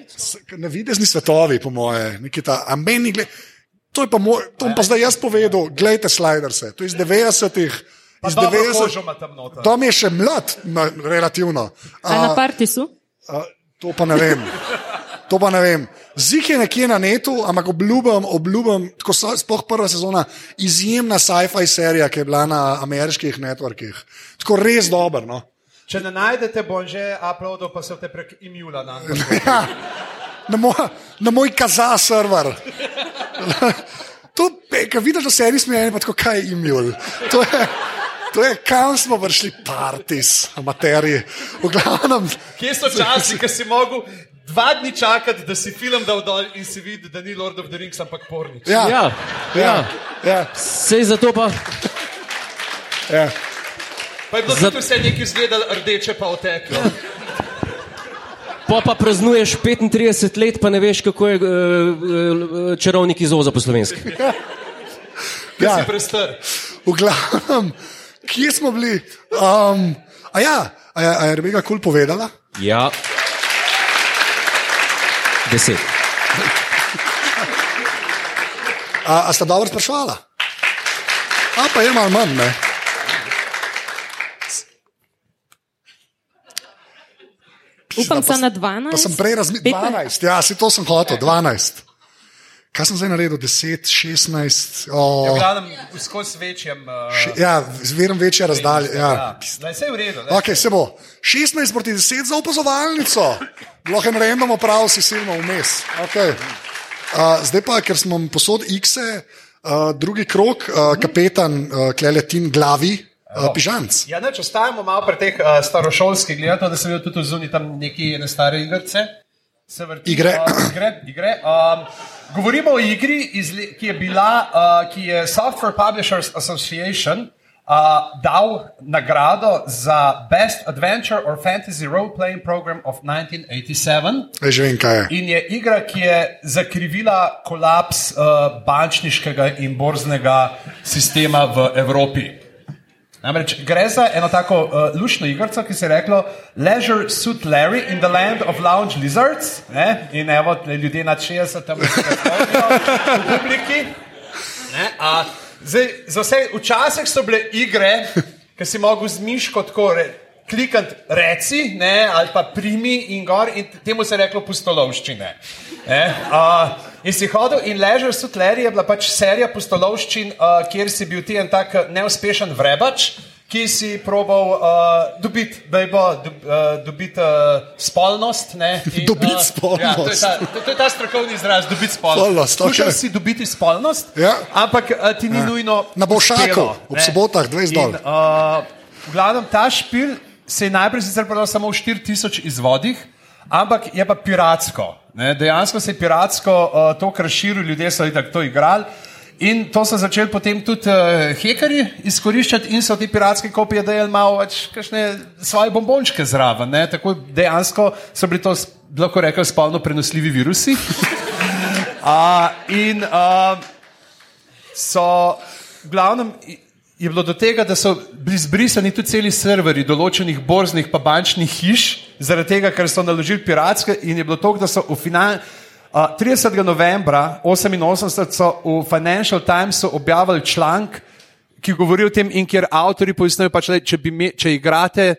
Na videzni svetovi, po moje, neki ta, a meni gled. To je pa moj, to bom pa zdaj jaz povedal, gledajte Sliderse, to je iz 90-ih. Iz Dobro 90 kožo ima tam noter. Tom je še mlad, na, relativno. A na partisu? A, to pa ne vem. To pa ne vem. Zih je nekje na netu, ampak obljubim, obljubim, tako so, sploh prva sezona, izjemna sci-fi serija, ki je bila na ameriških networkih. Tako res dober. No. Če ne najdete, bom že uploadil, pa se te prek imula na Ja, na, moj, na moj kaza server. To, ki vidiš, da se eni smejijo, pa tako kaj je imel. To je, to je kam smo prišli, partis, amaterji. V glavnem, Kje so časi, ki si mogel dva dni čakati, da si film dal dol in si videl, da ni Lord of the Rings, ampak pornič. ja, Ja, ja. ja, Sej zato pa. ja. Pa je bilo Za- tudi vse nekaj izgledalo rdeče, pa oteklo. Po pa praznuješ 35 let, pa ne veš, kako je uh, uh, čarovnik iz Oza po slovenski. Ja. Ja. Si prestar. V glavnem, kje smo bili? Um, a ja, a je, a je Rebeka kul cool povedala? Ja. Deset. A, a sta dobro sprašvala? A pa je malo manj, ne? Upam, pa da na s- 12. Pa sem prej razmišljal, 12, ja, si to sem hotel, 12. Kaj sem zdaj naredil, 10, 16, V oh, glavnem, skozi večjem. Uh, ja, zverim večje razdalje. Ja. ja. Zdaj se je v redu. Okay, se bo. 16 proti 10 za opazovalnico. Lahko en random oprav si silno vmes. Okay. Uh, zdaj pa, ker smo posod X-e, uh, drugi krok, uh, kapetan uh, Kleletin glavi, uh, pižanc. Ja, neč, ostajamo malo pri teh uh, starošolskih gledalcev, da sem videl tudi zunaj tam neki stare igrice. Se vrti, Igre. Uh, igre, igre. Um, govorimo o igri, iz, ki je bila, uh, ki je Software Publishers Association uh, dal nagrado za Best Adventure or Fantasy Role-Playing Program of 1987. Zdaj že vem, kaj je. In je igra, ki je zakrivila kolaps uh, bančniškega in borznega sistema v Evropi. Namreč gre za eno tako uh, lušno igrico, ki se je reklo Leisure Suit Larry in the Land of Lounge Lizards. Ne? In evo, ljudje nad 60 tam v publiki. Ne? A, zdaj, za vse, včasih so bile igre, ki si mogel z miško tako re, klikati reci ne, ali pa primi in gor, in temu se je reklo pustolovščine. Ne, uh, in si hodil, in Ležer Sutler je bila pač serija pustolovščin, uh, kjer si bil ti en tak neuspešen vrebač. Ki si probal uh, dobiti, da je bo dob, uh, dobiti uh, spolnost. Dobiti spolnost. Ja, to, je ta, to, to je ta strokovni izraz, dobiti spolnost. Spolnost, Skušal okej. si dobiti spolnost, Ja. ampak uh, ti ni nujno. Na uspelo, ob ne. sobotah, 20 dol. In, Uh, v glavnem, ta špil se je najprej sicer prodal samo v 4000 izvodih, ampak je pa piratsko. Ne? Dejansko se je piratsko uh, to kar širilo, ljudje so itak to igrali. In to so začeli potem tudi uh, hekerji izkoriščati in so te piratske kopije dajali malo več kakšne svoje bombončke zraven. ne. Tako dejansko so bili to, lahko rekel, spolno prenosljivi virusi. uh, in uh, so, v glavnem, je bilo do tega, da so bili zbrisani tudi celi serverji določenih borznih pa bančnih hiš, zaradi tega, ker so naložili piratske in je bilo to, da so v final. Uh, 30. novembra 1988 so v Financial Timesu objavili članek, ki govori o tem, in kjer avtori pojasnjujejo, pač, da če, bi če igrate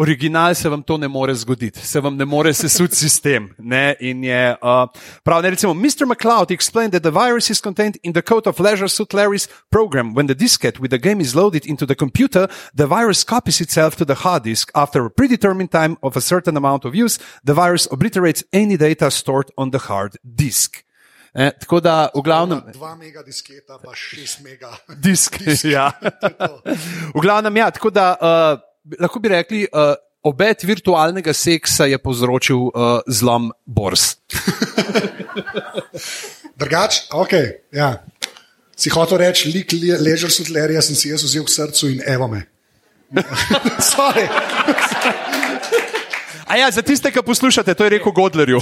original, se vam to ne more zgoditi, se vam ne more sesuti sistem. Ne? In je uh, prav, ne recimo, Mr. McCloud explained that the virus is contained in the code of Leisure Suit Larry's program. When the diskette with the game is loaded into the computer, the virus copies itself to the hard disk. After a predetermined time of a certain amount of use, the virus obliterates any data stored on the hard disk. Eh, tako da, v glavnem, 2 mega disketa, pa 6 mega. disk. ja. v glavnem, ja, tako da uh, lahko bi rekli, uh, obet virtualnega seksa je povzročil uh, zlom borz. Drugač, ok. Ja. Si hotel reči, lik le- ležer sutlerja sem si jaz vzel k srcu in evo me. Sorry. A ja, za tiste, ki poslušate, to je rekel Godlerju.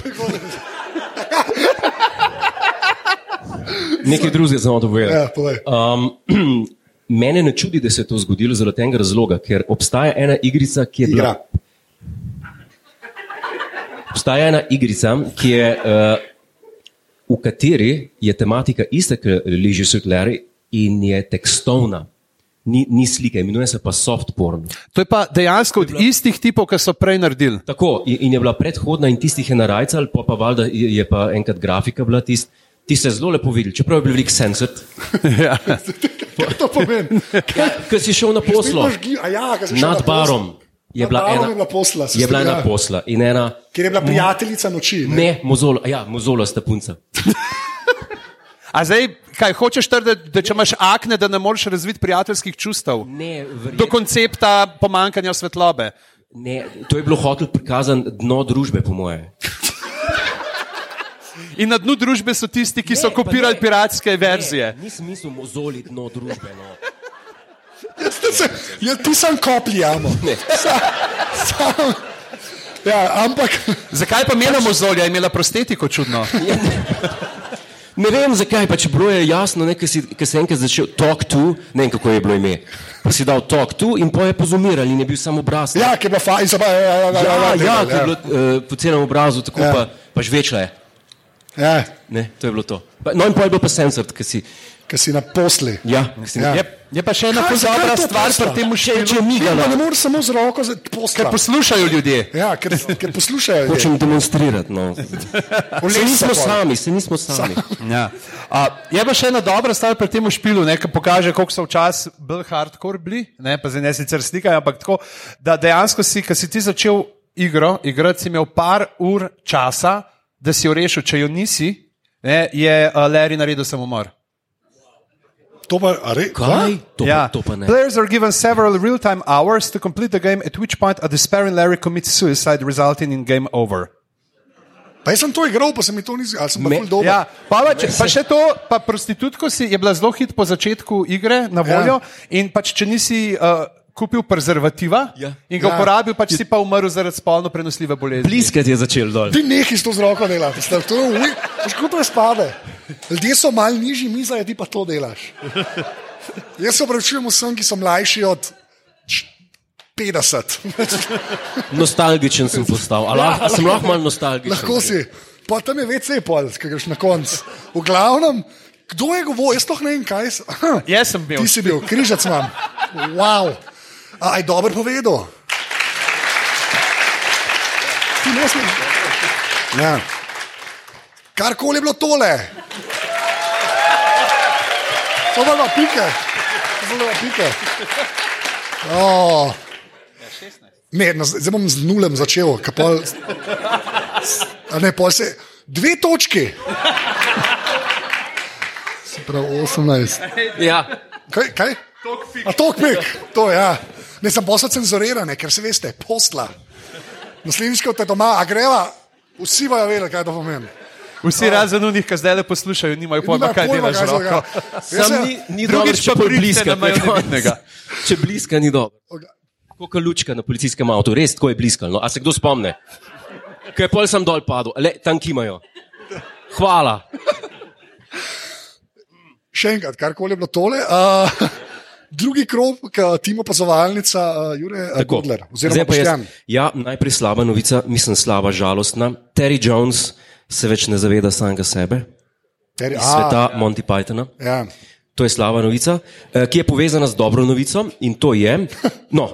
Nekaj drugega samo dovolj. Ja, povej. Um, mene ne čudi, da se je to zgodilo zaradi tega razloga, ker obstaja ena igrica, ki je bila. Igra. Obstaja ena igrica, ki je, uh, v kateri je tematika ista, kot Liži Sutleri in je tekstovna. Ni, ni slike, imenuje se pa soft porn. To je pa dejansko od istih tipov, ki so prej naredili. Tako, in, in je bila predhodna in tistih je narajcal, pa, pa valjda je, je pa enkrat grafika bila tist. Ti ste zelo lepo videli, čeprav je bil velik sensor, ja. Kaj to pomeni? ker si šel na poslo a Ja, nad barom. Je bila ena, je bila posla, se je bila ena posla in ena, Ker je bila prijateljica noči. Ne? ne, mozola, ja, mozola sta punca. A zdaj, kaj hočeš trditi, da če imaš akne, da ne moreš razviti prijateljskih čustev? Ne, Do verjetno, koncepta pomankanja svetlobe. ne, to je bilo hotel prikazati dno družbe, po moje. In na dnu družbe so tisti, ki so Ne, pa kopirali ne. piratske verzije. Ne, nisem mislil mozoli dno družbe. No. Ja, ti sem kopljamo. Sam, ja, ampak Zakaj pa imela mozolja, je imela prostetiko čudno? Ne vem zakaj, pač bilo je jasno, ne, ker si, ker si enkrat začel talk to, ne vem kako je bilo ime. Pa si dal talk to in pa je pozumiral in je bil samo obraz. ja, ki je bila fajn, ja, ja, ja, ja, ja, ja, ja, ker je bilo uh, po celem obrazu, tako Ja. ja. pa, pa žvečla je. Ja, Ne, to je bilo to. Pa, no in pa je bil pa sensor, ki si. ki si na posli. Ja, ki si Ja. Je, je pa še ena to stvar posla? pri tem Če, če špilu. Pa migala, ne moreš samo z roko za posla. Ker poslušajo ljudje. Ja, ker, ker poslušajo. ljudje. hočem demonstrirati. No. Se nismo pol. sami, se nismo sami. Ja. A, je pa še ena dobra stvar pri tem špilu, ne, ki pokaže, koliko so včasih bolj hardcore bili, ne, pa zdaj ne sicer slikajo, ampak tako, da dejansko si, ko si ti začel igro, igrati si imel par ur časa, da si jo rešil, če jo nisi, ne, je uh, Larry naredil samomor. To pa, re, Kaj? To, Ja. pa, to pa ne. Players are given several real-time hours to complete the game, at which point a despairing Larry commits suicide, resulting in game over. Pa jaz sem to igral, pa se mi to ni zdelo, ali sem bil dober. Ja, pa, pa, če, pa še to, pa prostitutko si je bila zelo hit po začetku igre na voljo ja. in pač če nisi uh, kupil prezervativa Ja. in ga Ja. uporabil, pač si pa umrl zaradi spolno prenosljive bolezni. Bliskati je začel dol. Ti nekaj s to z roko delaš, to je kako to je spade. Ljudje so mal nižji, mi zdaj ti pa to delaš. Jaz se opravičujem vsem, ki so mlajši od č- 50. Nostalgičen sem postal. A, lahko, a sem lahko malo nostalgičen? Lahko si. Pa tam je VC pol, ki greš na konc. V glavnem, kdo je govoril, jaz toch ne vem, kaj je. Jaz sem bil. Ti si bil, križac imam. Wow. A je dobro povedal. ti nosi. Ja. Karkoli je bilo tole. To bo pa pike. Pa pike. Oh. Ne, na- zdaj bom z nulem začel. ka Pol, a ne, pol se, dve točki. Se pravi 18. Ja. Kaj? kaj? A tokpik, to je. Ja. Ne sem posla cenzurirane, ker se veste, posla. Naslednjič, ko te doma, a greva, vsi bojo vedeli, kaj to pomeni. Vsi razen unih, ki zdaj le poslušajo, nimajo pojma, Nimajo kaj delaš Sam ni, ni dobro, če pa bolj bliska. na koncu. nevidnega. Če bliska ni dobro. Kot lučka na policijskem avtu, res tako je bliskalo. No? A se kdo spomne? Kaj je pol sem dol padel, le tam kimajo. Hvala. Še enkrat, karkoli je bilo tole. Uh, drugi krog, tim opazovalnica, uh, Jure Tako. Godler, oziroma Zdaj pa jaz- Boštjan. Ja, najprej slaba novica, mislim slaba, žalostna. Terry Jones se več ne zaveda samega sebe, Ter, iz sveta Monty Pythona. Ja. To je slaba novica, eh, ki je povezana z dobro novico in to je, no,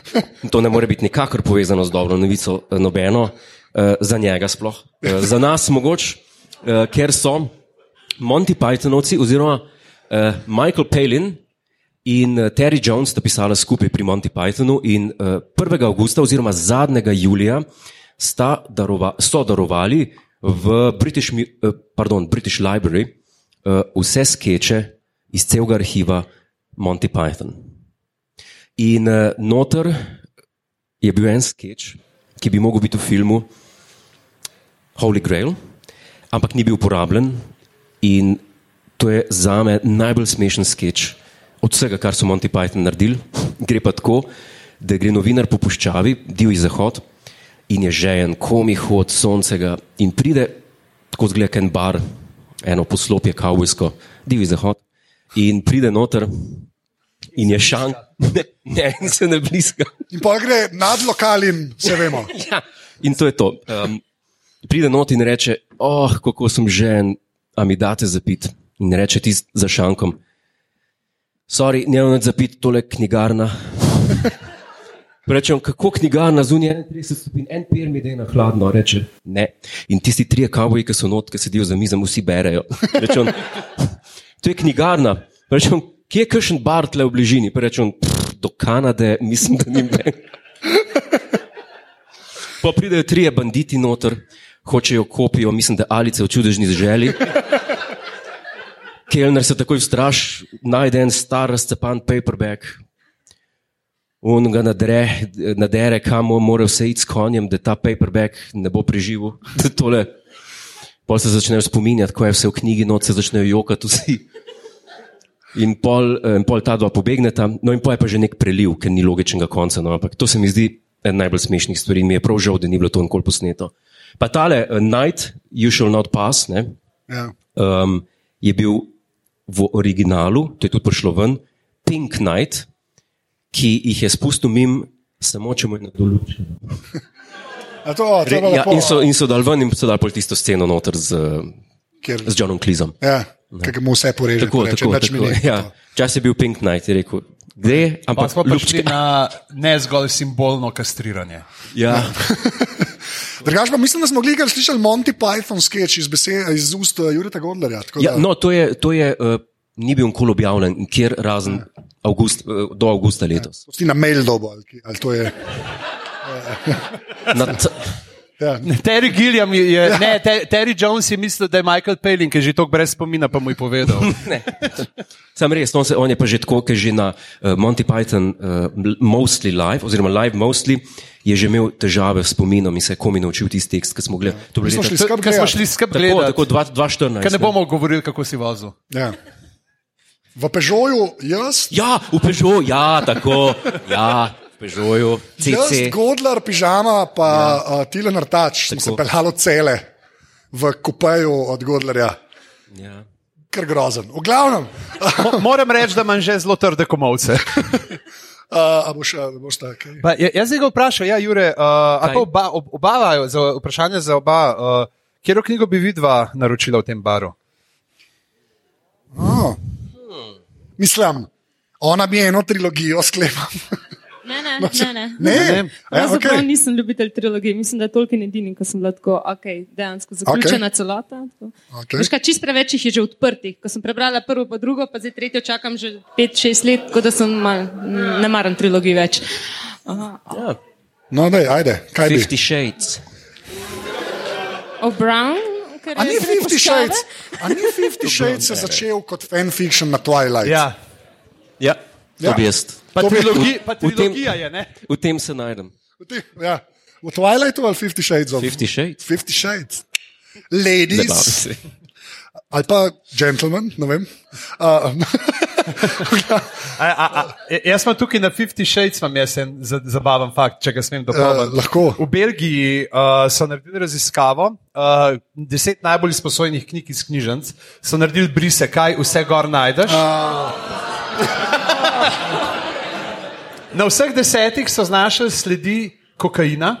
to ne more biti nikakor povezano z dobro novico, eh, nobeno, eh, za njega sploh. Eh, Za nas mogoče, eh, ker so Monty Pythonovci oziroma eh, Michael Palin in eh, Terry Jones sta pisala skupaj pri Monty Pythonu in eh, 1. avgusta oziroma zadnjega julija sta darova, so darovali v British, eh, pardon, British Library eh, vse skeče iz celega arhiva Monty Python. In noter je bil en sketch, ki bi mogel biti v filmu Holy Grail, ampak ni bil uporabljen. In to je za me najbolj smešen sketch od vsega, kar so Monty Python naredili. Gre pa tako, da gre novinar po puščavi, divji zahod in je žejen, komi hod, soncega in pride tako zgleda en bar, eno poslopje, kavbojsko, divji zahod in pride noter in je šank, ne, ne, in se ne bliska. In pa gre nad lokal in vse vemo. Ja, in to je to. Um, pride not in reče, oh, kako sem žen, a mi date zapit. In reče ti za šankom, sorry, ne morem zapit, tole knjigarna. Rečem, kako knjigarna zunaj 31 stopinj, en pier mi da na hladno, reče ne. In tisti trije kavoji, ki so not, ki sedijo za mizom, vsi berejo. Rečem, to je knjigarna. Rečem, kje je kakšen bar tle v bližini? Rečem, "Pff, do Kanade, mislim, da ni meni. Pa pridejo trije banditi noter, hočejo kopijo, mislim, da alice v čudežni želi. Kelner se takoj straš, najde en star razcepan paperback. On ga nadre, nadere, kam mora vse iti s konjem, da ta paperback ne bo preživel. Tole, pol se začnejo spominjati, ko je vse v knjigi, noč se začnejo jokati vsi. In pol, eh, in pol ta dva pobegneta, no in pol je pa že nek preliv, ker ni logičnega konca. No, ampak to se mi zdi ena najbolj smešnih stvari in mi je prav žal, da ni bilo to nikoli posneto. Pa tale uh, Night, You Shall Not Pass, ne, Ja. um, je bil v originalu, to je tudi prišlo ven, Pink Night, ki jih je spustil mim, samo če mu je. A To, to bilo Ja, in so, in so dal ven in so dal pol tisto sceno noter z, Ker- z Johnom Cleesom. Ja, ki mu vse poreže. Tako, reče, tako, "Nič mi tako. ni." Ja. Čas je bil Pink Night, je rekel, gde, Pa ampak smo prišli na ne zgolj simbolno kastriranje. Ja. Drugač pa mislim, da smo gledali, slišali Monty Python sketch iz, besed, iz ust uh, Jureta Godlerja. Ja, no, to je, to je uh, ni bil nikoli objavljen, kjer razen avgust, uh, do avgusta letos. To si na mail dobo, ali, ali to je. C- Ja. Terry Gilliam je, je ne, Te- Terry Jones je mislil, da je Michael Palin, ki je že tako brez spomina, pa mu je povedal. ne. Sam res, on, se, on je pa že tako, ker že na uh, Monty Python uh, Mostly Live, oziroma Live Mostly, je že imel težave s spominom in se je komi naučil tisti tekst, ki smo gledali. To je Mi smo bilo šli skupaj Ker smo šli Tako, gledati, tako 2014. ker ne bomo govorili, kako si vozil. Ja. V Pežoju jaz, Ja, v Peugeot, ja, tako, ja, Peugeotu, jaz CC. Godler, pižama, pa ja. uh, Tilen Artač, smo se Tako. peljali cele v kupeju od Godlerja. Ja. Ker grozen. V glavnem, Mo- Moram reči, da imam že zelo trde komovce. uh, a boš, boš tak. Okay. Pa, ja- jaz sem ga vprašal, ja, Jure, uh, a pa oba, ob, oba za vprašanje za oba, uh, katero knjigo bi vidva naročila v tem baru? Oh. Mislim, ona bi eno trilogijo sklepala. Ne, ne, No, ne. ne. Ne, Ne. Ja, Pravzaprav okay. nisem ljubitelj trilogije, mislim, da je Tolkien edini, ko sem bila tako, okay, dejansko zaključena okay. celota. tako. Okay. Veš kaj, čist preveč jih je že odprtih. Ko sem prebrala prvo, pa drugo, pa zdaj tretjo čakam že 5-6 let, tako da sem mal, ne maram trilogij več. Aha. Ja, No, daj, ajde, kaj bi? Fifty Shades. O Brown? ker A je ni zdaj Fifty puščave? Shades, a ni Fifty Shades se začel kot fanfiction na Twilight? Ja. Ja, to Ja. bi jaz. Pa, To trilogi, pa v tem- trilogija je, ne? V tem se najdem. V ti- Ja. V Twilightu ali Fifty Shades of Fifty Shades. Fifty Shades. Zabavno Ladies ali pa gentlemen, ne vem. Uh, A, a, a, jaz sem tukaj na 50 Shades, vam jaz en za- zabaven fakt, če ga smem uh, dopolniti. lahko. V Belgiji uh, so naredili raziskavo, uh, deset najbolj izposojenih knjig iz knjižnic, so naredili brise, kaj vse gor najdeš. Na vseh desetih so znašli sledi kokaina,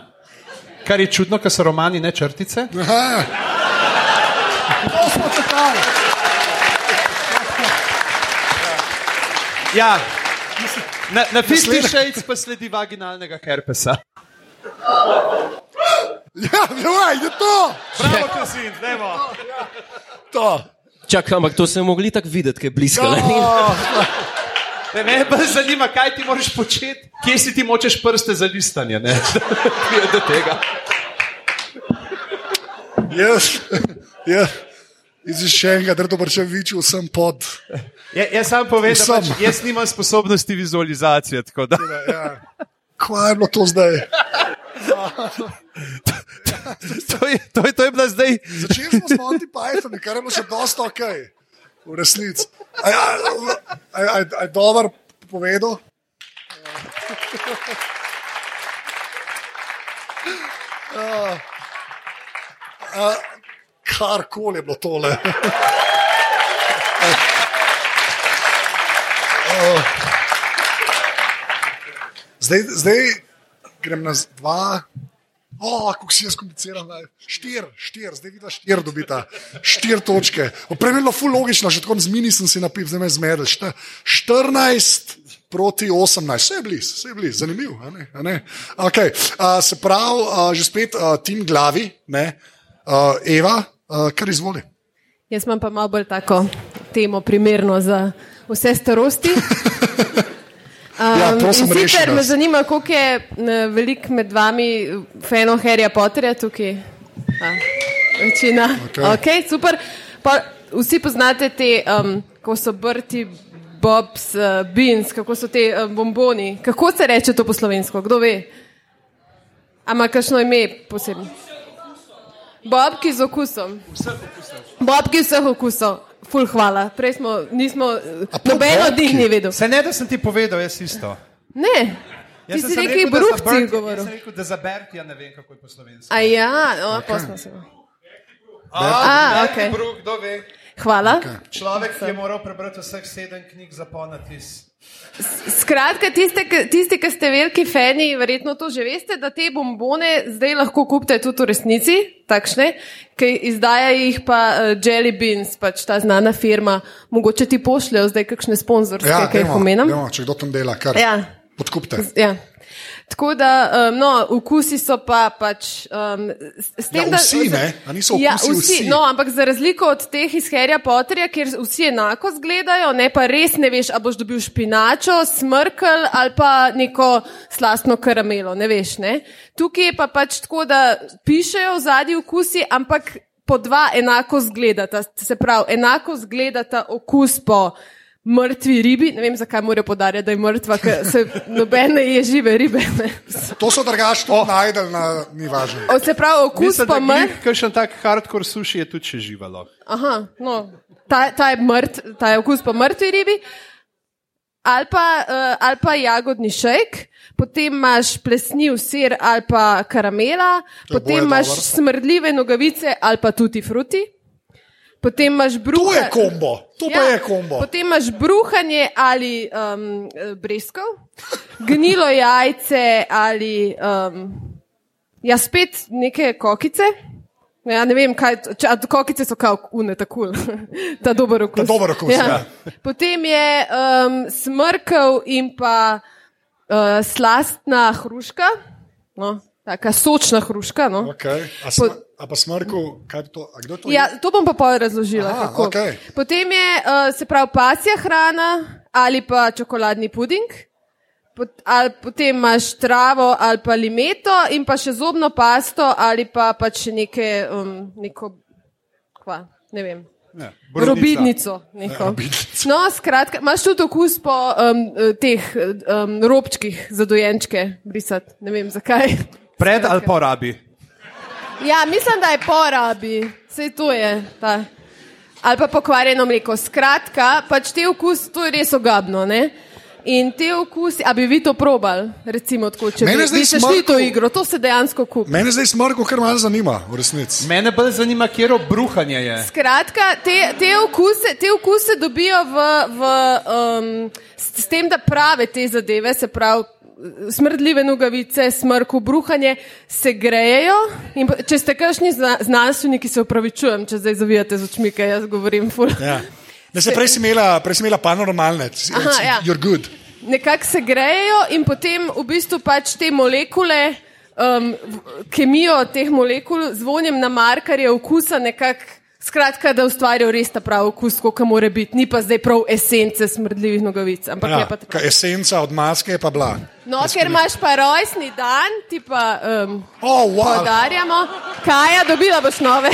kar je čudno, ker so romani ne črtice. Aha. To smo čakali. Ja, na, na fifty shades pa sledi vaginalnega herpesa. Ja, zelo je to! Bravo, Kazin, dajmo! To! Ja. to. Čakaj, ampak to se je mogli tako videti, kaj je bliska. ne? Oh, Ne, me pa zanima, kaj ti moraš početi, kje si ti močeš prste za listanje. ne, da pride do tega. jaz, jaz, iz še enega, da dober če viču, sem pod. Ja, jaz sam povem, da pač jaz nimam sposobnosti vizualizacije. tako Da, Ja. Kaj je bilo to zdaj? to, je, to, je, to je bila zdaj. Začeli smo s Monty Python, kar je bilo še dosta ok, v resnici. Aj, aj dober povedal. Uh, uh, Karkoli je bilo tole. Uh, Zdaj, zdaj grem na dva. O, kako si jaz kompliciran. ne. Štir, štir, zdaj vidiš, štir dobita, štir točke. Prej je bilo ful logično, že tako z mini sem si napil, zdaj me zmedel. Šta- 14 proti 18, vse je blizu, vse je blizu, zanimivo. Okay. Uh, se pravi, uh, že spet uh, tim glavi, ne? Uh, Eva, uh, kar izvoli. Jaz imam pa malo bolj tako temo, primerno za vse starosti. Ja, Um, prosim, in reši sicer me zanima, koliko je velik med vami fanov Harryja Potterja tukaj. A, večina. Okay. Okay, super. Pa, vsi poznate te, um, ko so brti. Bobs, uh, beans, kako so te uh, bomboni. Kako se reče to po slovensko? Kdo ve? Ama kakšno ime posebno? Bobki z okusom. Bobki vseh okusov. Ful, hvala. Prej smo, nismo, A prav noben od njih bobki? ni vedel. Se ne, da sem ti povedal, jaz isto. Ne, ti Jaz si sem neki rekel, bruhci govoril. Jaz sem rekel, da za Bertija ne vem, kako je po slovenski. A ja, no, okay. smo se. A, A, okej. Bruh, kdo ve? Hvala. Okay. Človek, ki je moral prebrati vseh sedem knjig za ponatis. Skratka, tiste, tisti, ki ste veliki fani, verjetno to že veste, da te bombone zdaj lahko kupite tudi v resnici, takšne, ki izdaja jih pa uh, Jelly Beans, pač ta znana firma. Mogoče ti pošljajo zdaj kakšne sponzorske, Ja, ki jih omenjam. dajmo, če kdo tam dela, kar Ja. podkupite. Ja. Tako da, um, no, okusi so pa pač. Um, s, tem, Ja, vsi, ne? A niso ja, okusi vsi. vsi? No, ampak za razliko od teh iz Harryja Potterja, kjer vsi enako izgledajo, ne pa res ne veš, a boš dobil špinačo, smrkel ali pa neko slastno karamelo, ne veš. Ne? Tukaj je pa pač tako, da pišejo v zadnji okusi, ampak po dva enako izgledata. Se pravi, enako izgledata okus po. Mrtvi ribi, ne vem, zakaj morajo podarjati, da je mrtva, ker se nobene je žive ribe. Ne. To so drugače oh. najdel, na, ni važno. O, se pravi, okus Mislim, pa mrtv. glih, kakšen tak hardcore suši je tudi še živalo. Aha, no, ta, ta, je mrt, ta je okus po mrtvi ribi. Ali pa, uh, ali pa jagodni šejk, potem imaš plesniv sir ali pa karamela, To potem imaš dobro. smrdljive nogavice ali pa tuti fruti. Potem imaš To bruha. je kombo, to pa je kombo. Ja. Potem imaš bruhanje ali um, breskov, gnilo jajce ali um, ja, spet neke kokice. Ja, ne vem, kaj, če, a kokice so kao une, tako, ta dober okus. Ta dober okus, ja. Potem je um, smrkov in pa uh, slastna hruška, no, taka sočna hruška. No. Okay. A, sma, a pa smrku, kaj je to? A kdo to je? Ja, to bom pa pol razložila. Aha, kako. okej. Potem je uh, se pravi pasja hrana ali pa čokoladni puding. Pot, ali potem imaš travo ali pa limeto in pa še zobno pasto ali pa pač neke, um, neko, kva, ne vem. Ne, Robidnico. neko. No, skratka, imaš tudi okus po um, teh um, robčkih za dojenčke brisati. Ne vem zakaj. Pred ali po rabi. Ja, mislim, da je porabi, vse to je. Ta. Ali pa pokvarjeno mleko. Skratka, pač te okus, to je res ogabno. Ne? In te okusi, a bi vi to probali, recimo, tako, če Mene bi, bi se šli smrku- to igro, to se dejansko kupi. Mene zdaj smrko kar malo zanima, v resnici. Mene bolj zanima, kje bruhanje je. Skratka, te, te, okuse, te okuse dobijo v, v, um, s, s tem, da prave te zadeve, se pravi. Smrdljive nogavice, smrku, bruhanje se grejejo. In Če ste kakšni zna- znanstveniki, se upravičujem, če zdaj zavijate z očmi, kaj jaz govorim. Ful. Ja. Ne, se prej si imela, prej si imela paranormalne, Aha, ja. you're good. Nekako se grejejo in potem v bistvu pač te molekule, um, kemijo teh molekul z vonjem na markarje okusa nekako. Skratka, da ustvarijo res ta pravi okus, kot mora biti, ni pa zdaj prav esence smrdljivih nogavic. Ampak Ja, je pa tako. esenca od maske je pa bila. No, ker imaš pa rojstni dan, ti pa um, Oh, wow. podarjamo. Kaja, dobila boš nove.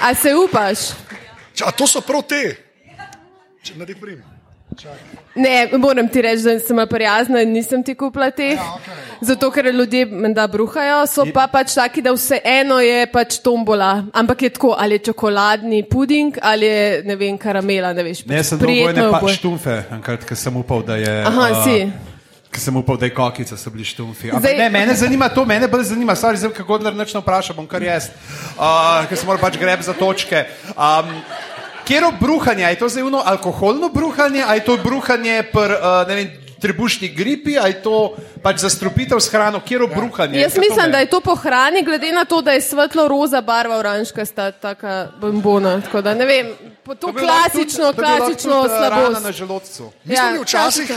A se upaš? Č- A to so prav te? Če ne prim. Ne, moram ti reči, da sem prijazna in nisem ti kupila teh. Ja, okay. Zato, ker ljudje menda bruhajo, so pa pač taki, da vseeno je pač tombola. Ampak je tako, ali je čokoladni puding, ali je ne vem, karamela, ne veš. Ne, pač sem dolgo prijetno ne je pa štumfe, enkrat, ker sem upal, da je. Aha, a, si. Ker sem upal, da je kokica, so bili štumfi. Ampak Zdaj- ne, mene zanima to, mene bolj zanima, stvar, zdaj, kako ne vprašam, bom kar jaz, uh, ker sem moral pač greb za točke. Um, Kjero bruhanje, je to zdaj uno alkoholno bruhanje, ali je to bruhanje pri uh, ne vem, trebušni gripi, ali je to pač zastrupitev s hrano, kjero bruhanje? Jaz mislim, da je to po hrani, glede na to, da je svetlo roza barva oranžka, sta taka bombona. Tako da ne vem, po to klasično, klasično Rana na slabost. želodcu. Mi smo bili včasih.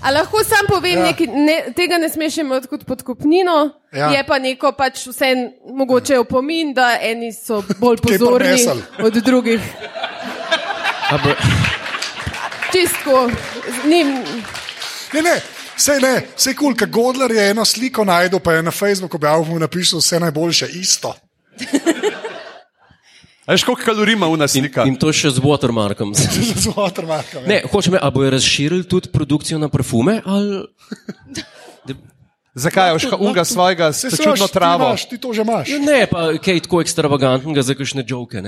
A lahko sam povem, Ja. ja. nekaj, ne, tega ne smeš imeti kot podkupnino, Ja. ja. je pa neko pač vse mogoče opomin, da eni so bolj pozorni od drugih. Ampak, Čistko, z njim. Ne, ne, vse ne, vse kul, cool, ker Godler je eno sliko najdel, pa je na Facebooku objavil, mu je napisal vse najboljše, isto. A Veš, koliko kalorij ima una slika? in to še z watermarkom. Z watermarkom. ja. Ne, hočem, ali bojo razširili tudi produkcijo na parfume? Ali... Zakaj je unga svojega Saj s saj čudno ti travo? imaš, Ti to že imaš. Ne, pa kaj tako ekstravagantnega za kakšne joke.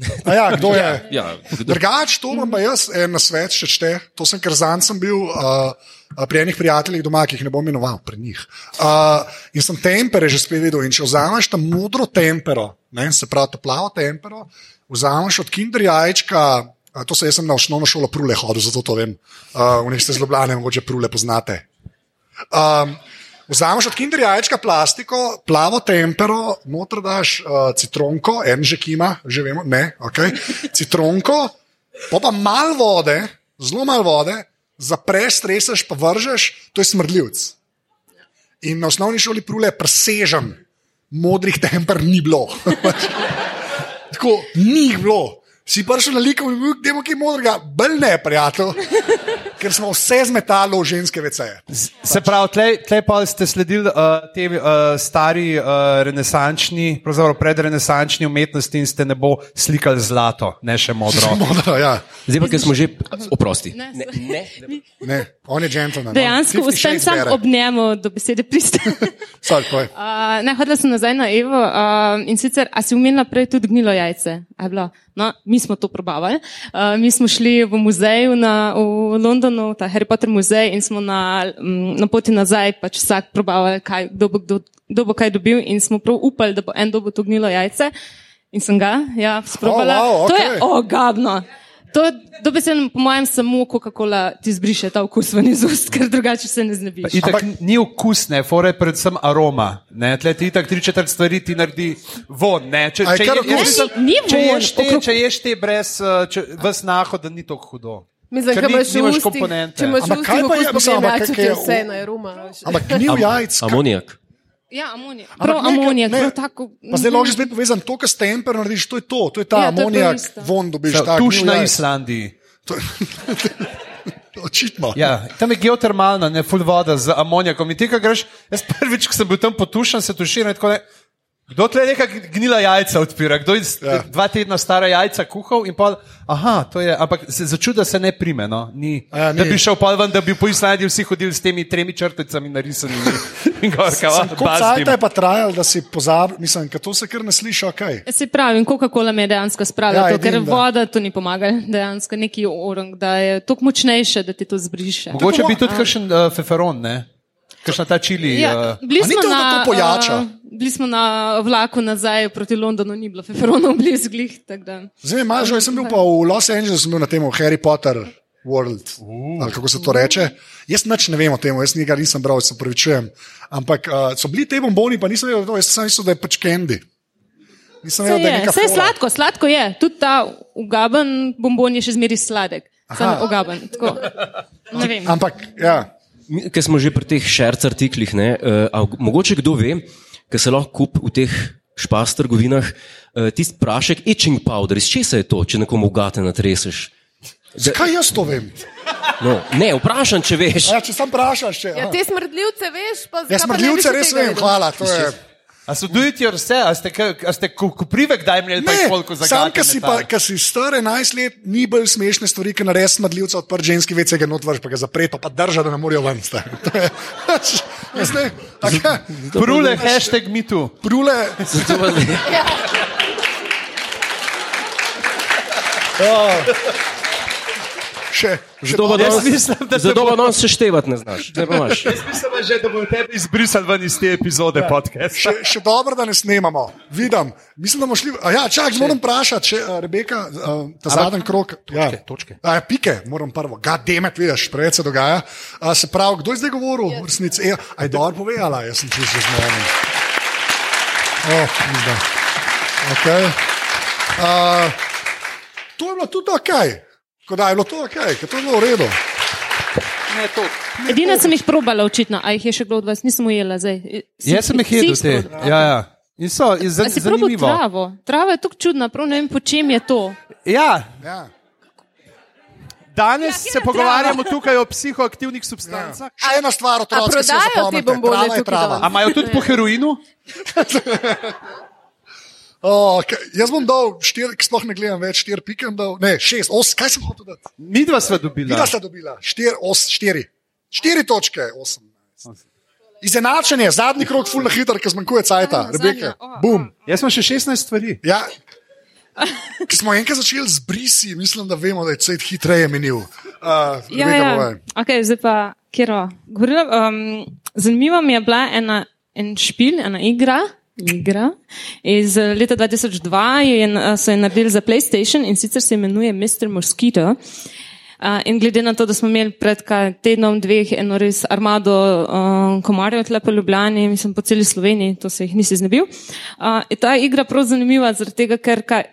A ja, kdo je? Ja, Drugač, to imam pa jaz en na svet, če šte. To sem, ker zanj sem bil uh, uh, pri enih prijateljih doma, ki jih ne bom imenoval, pri njih. Uh, in sem tempere že spet videl. In če vzameš tam modro tempero, ne, se pravi to plavo tempero, vzameš od kinder jajčka. a, To se jaz sem na osnovno šolo prule hodil, zato to vem. Uh, v njih ste zlobljene, mogoče prule poznate. Um, Vzameš od kinder jajčka plastiko, plavo tempero, noter daš uh, citronko, en že kima, že vemo, ne, ok. Citronko, pa malo vode, zelo malo vode, zapreš, streseš, pa vržeš, to je smrdljivc. In na osnovni šoli prule presežem, modrih temper ni bilo. Tako, ni jih bilo. Si prišel na likovni muk, da je kaj modrega, bolj ne, prijatelj, ker smo vse zmetali v ženske veceje. Se pravi, tlej, tlej pa ste sledili uh, te uh, stari uh, renesančni, pravzaprav predrenesančni umetnosti in ste ne bo slikali zlato, ne še modro. Modro, ja. Zdaj pa, ker smo že oprosti. Ne, Ne, ne, Ne, on je gentleman. Dejansko uspem sam ob njemu do besede pristati. Sorry, povej. Uh, ne, hodila sem nazaj na Evo uh, in sicer, a si umenila prej tudi gnilo jajce? No, mi smo to probavali. Uh, mi smo šli v muzej na, v Londonu, ta Harry Potter muzej in smo na, mm, na poti nazaj pač vsak probavali, kaj, kdo, bo, kdo, kdo bo kaj dobil in smo prav upali, da bo en dobil to gnilo jajce. In sem ga, ja, sprobala. Oh, wow, To je ogabno. To je dobesedno, po mojem, samo Coca-Cola ti zbriše ta okus ven iz ust, ker drugače se ne znebiš. Itak Ampak, ni okusne, fore predvsem aroma. Ne, tle ti itak tri četrt stvari ti naredi von. Ne, če, A je če, je, jaz okus? mislim, Ni če, ješ te, če ješ te brez uh, če, vas naho, da ni tako hudo. Mislim, Ker nimaš ustih, komponente. če imaš Ampak kaj ustih pa je, mislim, ampak kaj je vse v- na veš. Ampak gnil jajc. Amonijak. Ja, amonijak. Prav amonijak, prav tako. Pa zdaj lahko že spet povezan, to, kar s temper narediš, to je to, to je ta Ja, amonijak, von dobiš tuš na. Islandiji. To je- Očitno. Ja, tam je geotermalna, ne full voda z amonijakom. In ti, ko greš, jaz prvič, ko sem bil tam potušen, se tuširam. in tako ne- Kdo tle neka gnila jajca odpira, kdo je Ja. ja. dva tedna stara jajca kuhal in pa, aha, to je, ampak se začuda se ne prime, no, ni, A ja, da ni. bi šel pa ven, da bi po Islandiji vsi hodili s temi tremi črticami narisanimi. Koliko časa je pa trajalo, da si pozabil, mislim, ker to se kar ne sliši, ok. Se pravi, Coca-Cola me je dejansko spravila, Ja, ja, to, ker da. voda to ni pomagala, dejansko neki orang, da je toliko močnejše, da ti to zbriše. Mogoče bi tudi kakšen uh, feferon, ne? Kakšna ta čili. Ja, uh, ni to, da na, to pojača? uh, bili smo na vlaku nazaj proti Londonu, ni bilo feferonov blizu glih. Zdaj, malo že sem bil pa v Los Angelesu, na tem Harry Potter World, uh. ali kako se to reče. Jaz nič ne vem o tem, jaz njega nisem bral, se pravičujem. Ampak uh, so bili te bomboni, pa nisem vedel, to, jaz sem mislil, da je pač candy. Nisem vedel, da je je, neka saj je sladko, sladko je. Tudi ta ugaben bombon je še zmeraj sladek. Sam Aha. ugaben. Tako. Ne vem. Ampak, ja. Ker smo že pri teh šerc artiklih, ne, uh, mogoče kdo ve, ker se lahko kup v teh špas trgovinah, uh, tisti prašek itching powder, iz česa je to, če nekomu gate natreseš? Zakaj jaz to vem? No, ne, vprašam, če veš. Ja, če sam vprašaš, če. Ja, te smrdljivce veš, pa ne bi smrdljivce res vem, hvala. to je- A so do it yourself, a ste, ka- a ste ko- koprivek daj imeli pa Ne, koliko za sam, ki si, pa- ki si star 11 let, ni bolj smešne stvari, ki narediš smrdljivca, odprt ženski vece, ga notvrš, pa ga zapreto, pa drža, da ne morajo ven. sta. To je- Mislim, taka, Prule, hashtag me too. Prule, pa ne. še, še Zato pa Jaz danes- bo- seštevati ne znaš. Pa imaš. Mislim, že, da bomo tebe izbrisali ven iz te epizode podcasta. še, še dobro, da ne snemamo. Vidim, mislim, da bomo šli. a Ja, čak, moram vprašati, če uh, Rebeka, uh, ta zadnji krok. Ja, točke. A, ja, pike, moram prvo. Gademet, vidiš, preveč se dogaja. A, se pravi, kdo je zdaj govoril? V resnici, e, aj dobro povedala, jaz sem čisto zmoren. Oh, izda. okay. uh, to je bilo tudi ok. Ko da je bilo to ok, ker to je bilo v redu. Ne, to. Edina sem jih probala, očitno, a jih je še kdo od vas, nisem ujela zdaj. Si- Jaz sem jih jedel te. Ja, ja. In so, in A zan, si zanimivo. travo? Trava je tako čudna, prav ne vem, po čem je to. Ja, Ja. danes Ja, se pogovarjamo tukaj o psihoaktivnih substancah. Še ena stvar, otroci, ki se prodajajo te bombone Trava je trava. A imajo tudi po heroinu? Oh, okay. Jaz bom dal štiri, ki sploh ne gledam več, štiri pike, bom dal, ne, šest, osem, kaj sem hotel dati? Mi dva sva dobila. Bila sta dobila, štiri, os, štiri. štiri točke, osem. Izenačenje, zadnji krok, fulno hiter, ker zmanjkuje cajta, A, Rebeke. zadnja, o, Bum. Jaz imam še 16 stvari. Ja. Ko smo enkrat začeli z brisi, mislim, da vemo, da je cajt hitreje minil. Uh, Ja, Rebeka, ja. povej. Okay, zdaj pa, kjero. Govorila, um, zanimiva mi je bila ena, en špil, ena igra. Igra. Iz eh, leta 2002 je, eh, so jo naredili za PlayStation in sicer se imenuje Mr. Mosquito. Uh, in glede na to, da smo imeli pred tednom, dveh eno res armado uh, komarjev tle po Ljubljani, mislim po celi Sloveniji, to se jih nisi znebil. Uh, ta igra prav zanimiva, zaradi tega, ker kaj,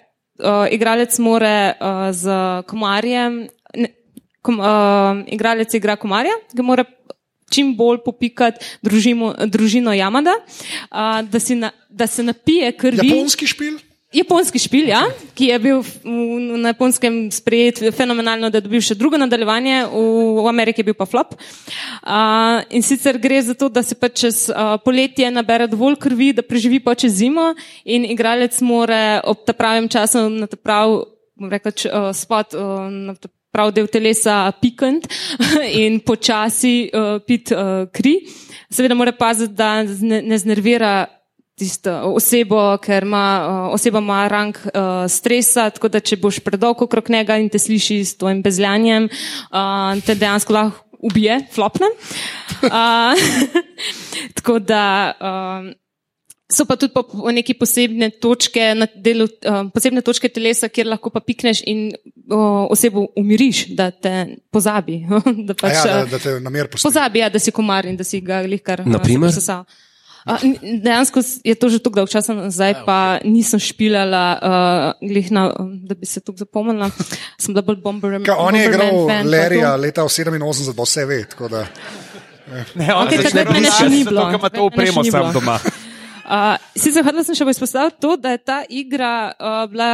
uh, igralec more uh, z komarjem, ne, kom, uh, igralec igra komarja, ga mora čim bolj popikati družimo, družino Yamada, uh, da, si na, da se napije krvi. Japonski špil? Japonski špil, ja, ki je bil na japonskem sprejet fenomenalno, da je dobil še drugo nadaljevanje, v, v Ameriki je bil pa flop. Uh, in sicer gre za to, da se pa čez uh, poletje nabere dovolj krvi, da preživi pa čez zimo in igralec more ob ta pravem času na ta prav, bom rekel, uh, spot uh, na ta prav del telesa pikant in počasi uh, pit uh, kri. Seveda mora paziti, da ne, ne znervira tisto osebo, ker ima, uh, oseba ima rang uh, stresa, tako da če boš predolgo okrog njega in te sliši s tvojim bezljanjem, uh, te dejansko lahko ubije, flopne. Uh, tako da. Um, So pa tudi po, po neki posebne točke, na delu, uh, posebne točke telesa, kjer lahko pa pikneš in uh, osebo umiriš, da te pozabi. da, A pač, ja, da, eh, da te namer postavi. pozabi, ja, da si komar in da si ga lihkar Naprimer? posesal. Uh, n- dejansko je to že tako dolgo časa nazaj, pa nisem špilala, uh, na, da bi se tukaj zapomnila. Sem bila bolj bomber. Kaj, on je igral Bomberman fan, Larryja leta 87, pa vse ve. tako da- Ne, ona Okej, začne takrat mene še ni bilo. ker ima to Takrat mene še upremo ni sam bilo. doma. Uh, sicer hodila sem še izpostaviti to, da je ta igra uh, bila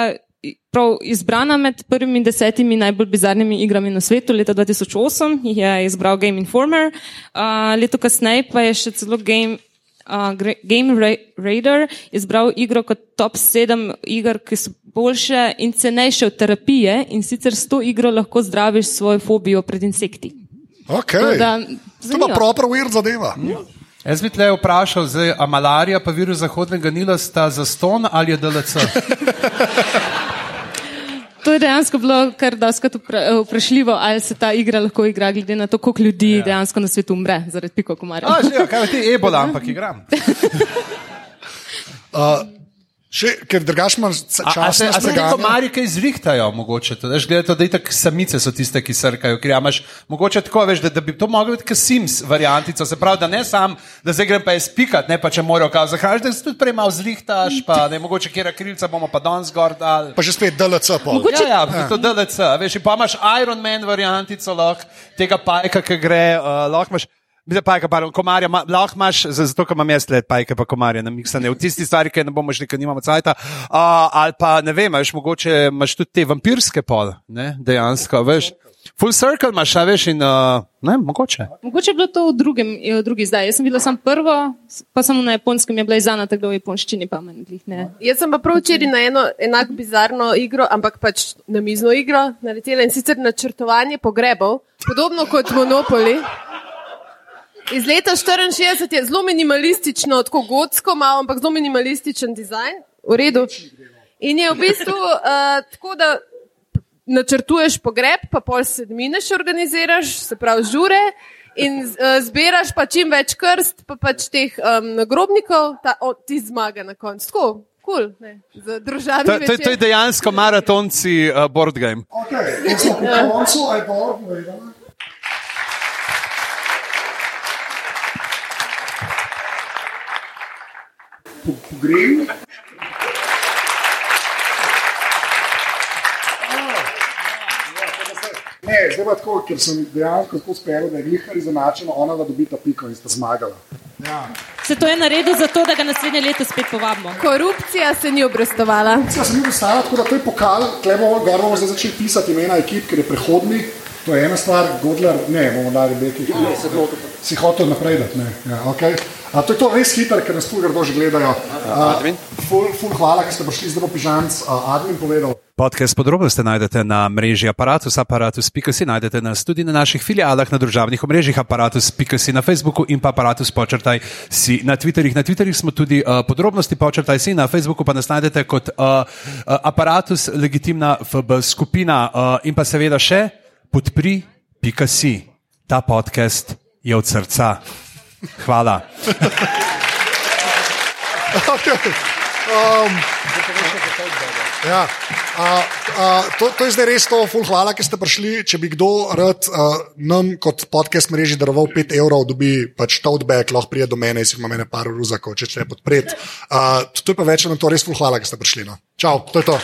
prav izbrana med prvimi desetimi najbolj bizarnimi igrami na svetu. Leta 2008 jih je izbral Game Informer, uh, leto kasneje pa je še celo Game. Uh, Game Ra Raider izbral igro kot top 7 iger, ki so boljše in cenejše od terapije, in sicer s to igro lahko zdraviš svojo fobijo pred insekti. Okay. da, To pa zanimivo. proper weird zadeva. Jaz bi tle vprašal, zdaj, a malarija pa virus zahodnega Nila sta za ston ali je DLC? To je dejansko bilo kar doskrat vpra- vprašljivo, ali se ta igra lahko igra, glede na to, koliko ljudi ja. dejansko na svetu umre zaradi piko komarja. A, že, kaj ti ebola, ampak igram. Še, ker drugač imaš čas se, na a se spreganjanje. komarji kaj zrihtajajo, mogoče? To, veš, gledaj, to, da itak samice so tiste, ki srkajo. Ker ja, imaš mogoče tako, veš, da, da bi to moglo biti kot Sims variantico, se pravi, da ne sam, da zdaj grem pa jaz pikat, ne pa če morajo kao zahajati, da se tudi prej malo zrihtaš, pa ne mogoče kjer krilca bomo pa danes gor dal. Pa že spet DLC. Pol. Mogoče- Ja, ja, to DLC, veš, pa imaš Iron Man variantico, lahko tega pajka, ki gre, uh, lahko imaš. Mislim, pajka, pardon, komarja, ma, lahko imaš, za- zato ker imam jaz let pajke pa komarje namiksane, v tisti stvari, ki ne bomo šli, ker nimamo cajta. Uh, ali pa ne vem, veš, mogoče imaš tudi te vampirske pol, ne, dejansko, veš. Full circle imaš, a veš, in uh, ne, mogoče. Mogoče je bilo to v, drugem, je v drugi zdaj. Jaz sem bila sam prvo, pa samo na japonskem je bila izdana, tako da v japonščini pa meni. Jaz sem pa prav včeraj na eno enako bizarno igro, ampak pač na mizno igro naletela in sicer načrtovanje pogrebov, podobno kot Monopoly. Iz leta 64 je zelo minimalistično, tako gotsko, malo, ampak zelo minimalističen dizajn, v redu. In je v bistvu uh, tako, da načrtuješ pogreb, pa pol sedmine še organiziraš, se pravi žure. In uh, zbiraš pa čim več krst, pa pač teh um, nagrobnikov, ta, o, ti zmaga na koncu. Tako, kul, cool, za družabni To, to, to je dejansko maratonci uh, board game. Okay. In smo pri koncu, aj dobro, Pogrem. Ne, zdaj pa tako, ker sem dejansko tako uspel, da je glihar izenačeno, ona da dobita piko in sta zmagala. Ja. Se to je naredil zato, da ga naslednje leto spet povabimo. Korupcija se ni obrestovala. Jaz sem bil stala, tako da to je pokal, tle bomo, gor bomo zdaj začeli pisati imena ekip, ker je prehodni. To je ena stvar, Godler, ne, bomo dali Beki. Ja, si hotel naprej dati, ne. Ja, okay. A, to je to res hiter, ker nas tu grdo že gledajo. A? Ful, ful hvala, ker ste prišli zdaj po pižamc. Admin povedal. Podcast podrobnosti najdete na mreži Apparatus, aparatus.si najdete nas tudi na naših filialah na družabnih omrežjih aparatus.si na Facebooku in pa aparatus počrtaj si na Twitterih. Na Twitterih smo tudi uh, podrobnosti počrtaj si, na Facebooku pa nas najdete kot uh, uh, aparatus legitimna FB skupina uh, in pa seveda še podpri.si. Ta podcast je od srca. Hvala. Okay. Um, ja. a, a, to, to je zdaj res to, ful hvala, ker ste prišli. Če bi kdo rad a, nam kot podcast mreži daroval 5 evrov, dobi pač tote bag, lahko prije do mene, si ima mene par ruzakov, če če podpreti. To je pa več, na to res ful hvala, ker ste prišli. No. Čau, to je to.